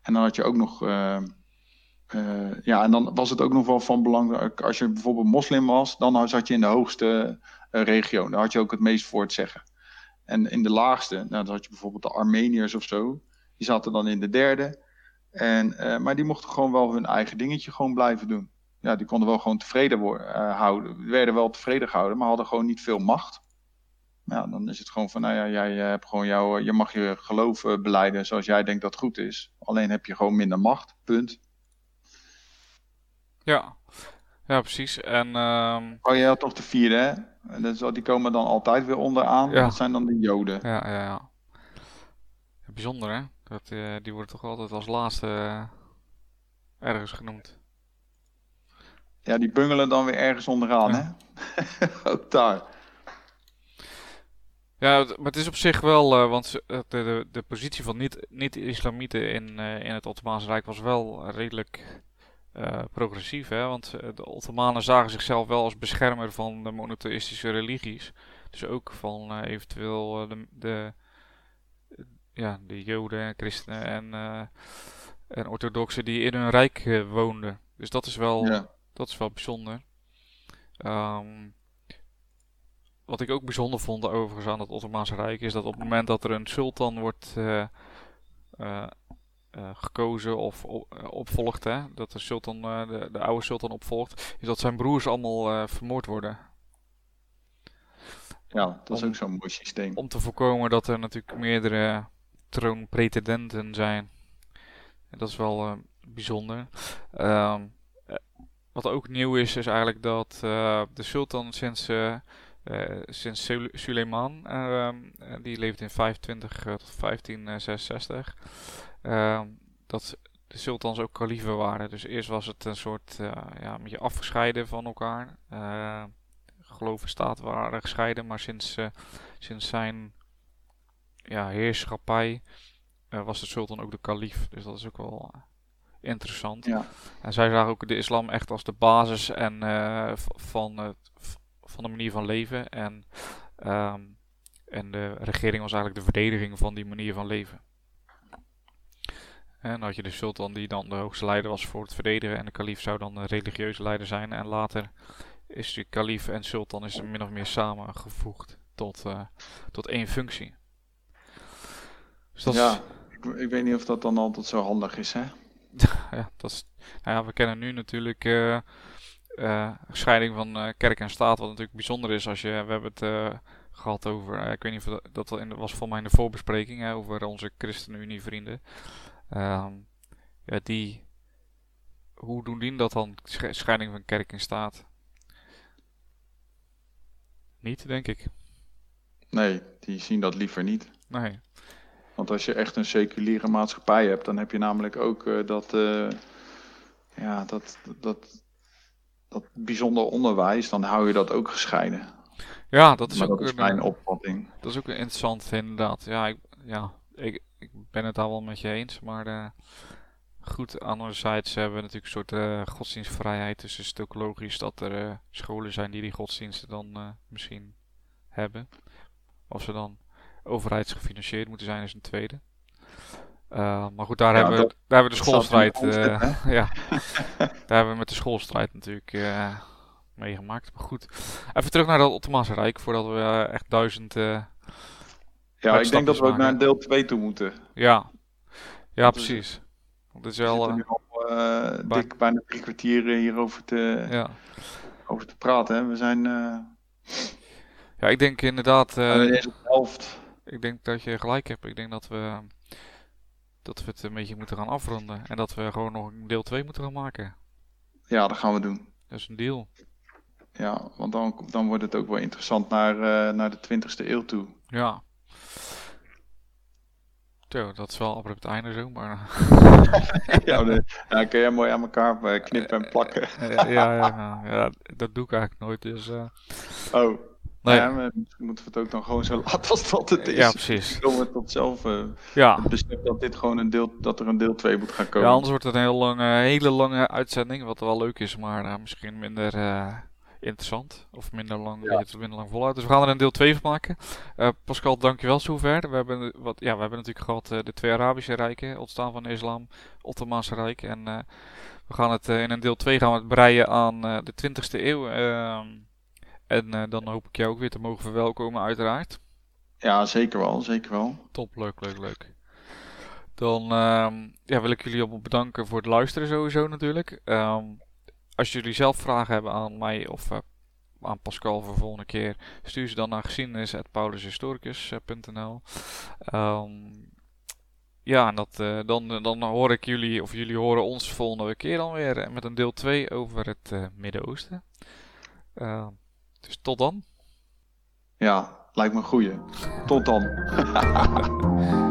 S2: En dan had je ook nog uh, ja, en dan was het ook nog wel van belang, als je bijvoorbeeld moslim was, dan zat je in de hoogste uh, regio. Daar had je ook het meest voor te zeggen. En in de laagste, nou, dan had je bijvoorbeeld de Armeniërs of zo, die zaten dan in de derde. En, maar die mochten gewoon wel hun eigen dingetje gewoon blijven doen. Ja, die konden wel gewoon tevreden worden, houden. Die werden wel tevreden gehouden, maar hadden gewoon niet veel macht. Ja, dan is het gewoon van, nou ja, jij hebt gewoon jouw, je mag je geloof beleiden zoals jij denkt dat goed is. Alleen heb je gewoon minder macht, punt.
S1: Ja, ja precies. En, um...
S2: Oh, je had toch de vierde, hè? Dat die komen dan altijd weer onderaan. Ja. Dat zijn dan de Joden.
S1: Ja, ja, ja. Bijzonder, hè? Dat, uh, die worden toch altijd als laatste uh, ergens genoemd.
S2: Ja, die bungelen dan weer ergens onderaan, ja. hè? Ook daar.
S1: Ja, maar het is op zich wel, uh, want de, de, de positie van niet-islamieten niet in, in het Ottomaanse Rijk was wel redelijk uh, progressief, hè? want eh, de Ottomanen zagen zichzelf wel als beschermer van de monotheïstische religies. Dus ook van eventueel de, de, ja, de Joden, christenen en, en orthodoxen die in hun rijk woonden. Dus dat is wel, ja. dat is wel bijzonder. Ehm, wat ik ook bijzonder vond overigens aan het Ottomaanse Rijk is dat op het moment dat er een sultan wordt eh, eh, eh, gekozen of opvolgt, hè, dat de, sultan, de, de, oude sultan opvolgt, is dat zijn broers allemaal vermoord worden.
S2: Ja, dat is ook zo'n mooi systeem.
S1: Om te voorkomen dat er natuurlijk meerdere troonpretendenten zijn. Dat is wel bijzonder. Um, wat ook nieuw is, is eigenlijk dat de sultan sinds sinds Suleiman, ehm, die leefde in 25 tot 1566, ehm, dat de sultans ook kalieven waren. Dus eerst was het een soort ja, een beetje afgescheiden van elkaar. Geloof en staat waren gescheiden, maar sinds, sinds zijn ja, heerschappij was de sultan ook de kalief. Dus dat is ook wel interessant.
S2: Ja.
S1: En zij zagen ook de islam echt als de basis en, van het van de manier van leven. En, ehm, en de regering was eigenlijk de verdediging van die manier van leven. En dan had je de sultan die dan de hoogste leider was voor het verdedigen. En de kalif zou dan de religieuze leider zijn. En later is de kalif en sultan is min of meer samengevoegd tot, uh, tot één functie.
S2: Dus dat ja, ik, ik, weet niet of dat dan altijd zo handig is, hè?
S1: ja, dat is, nou ja, we kennen nu natuurlijk uh, uh, scheiding van uh, kerk en staat, wat natuurlijk bijzonder is als je, we hebben het uh, gehad over, ik weet niet of dat, dat in, was voor mij in de voorbespreking, hè, over onze ChristenUnie vrienden. Ehm, ja, die, hoe doen die dat dan, scheiding van kerk en staat? Niet, denk ik.
S2: Nee, die zien dat liever niet.
S1: Nee.
S2: Want als je echt een seculiere maatschappij hebt, dan heb je namelijk ook dat, ja, dat, dat dat bijzonder onderwijs, dan hou je dat ook gescheiden.
S1: Ja, dat is ook
S2: dat is mijn opvatting.
S1: Dat is ook interessant, inderdaad. Ja, ik, ja, ik, ik ben het daar wel met je eens, maar uh, goed, anderzijds hebben we natuurlijk een soort uh, godsdienstvrijheid. Dus is het ook logisch dat er uh, scholen zijn die die godsdiensten dan misschien hebben. Of ze dan overheidsgefinancierd moeten zijn, is een tweede. Uh, maar goed, daar, hebben, we, daar hebben we de schoolstrijd. Uh, ja, daar hebben we met de schoolstrijd natuurlijk uh, meegemaakt. Maar goed, even terug naar het Ottomaanse Rijk voordat we echt duizend.
S2: ja, ik denk dat we ook naar deel 2 toe moeten.
S1: Ja, ja precies. Dat is wel.
S2: We al dik bijna drie kwartier hierover te, ja. over te praten. Hè. We zijn.
S1: ja, ik denk inderdaad.
S2: deze helft.
S1: Ik denk dat je gelijk hebt. Ik denk dat we dat we het een beetje moeten gaan afronden. En dat we gewoon nog een deel 2 moeten gaan maken.
S2: Ja, dat gaan we doen.
S1: Dat is een deal.
S2: Ja, want dan, dan wordt het ook wel interessant naar, uh, naar de 20ste eeuw toe.
S1: Ja. Zo, dat is wel abrupt einde zo, maar...
S2: ja, ja, kun jij mooi aan elkaar eh, knippen en plakken.
S1: Eh, ja, ja, ja, ja, dat doe ik eigenlijk nooit, dus...
S2: Oh. Nee. Ja, misschien moeten we het ook dan gewoon zo laten als dat het is.
S1: Ja, precies.
S2: Komen we tot zelf uh, ja. besef dat dit gewoon een deel, dat er een deel 2 moet gaan komen.
S1: Ja, anders wordt het een heel lange, hele lange uitzending, wat wel leuk is, maar uh, misschien minder uh, interessant. Of minder lang, ja. het minder lang voluit. Dus we gaan er een deel 2 van maken. Pascal, dankjewel zover. We hebben, wat, ja, we hebben natuurlijk gehad de twee Arabische rijken, ontstaan van de islam, Ottomaanse Rijk. En we gaan het in een deel 2 gaan we het breien aan de 20e eeuw. Ehm, en uh, dan hoop ik jou ook weer te mogen verwelkomen, uiteraard.
S2: Ja, zeker wel, zeker wel.
S1: Top, leuk, leuk, leuk. Dan uh, ja, wil ik jullie op bedanken voor het luisteren sowieso natuurlijk. Um, als jullie zelf vragen hebben aan mij of uh, aan Pascal voor de volgende keer, stuur ze dan naar geschiedenis.paulushistoricus.nl um, Ja, en dat, uh, dan, dan hoor ik jullie, of jullie horen ons volgende keer dan weer met een deel 2 over het Midden-Oosten. Dus tot dan.
S2: Ja, lijkt me een goeie. Tot dan.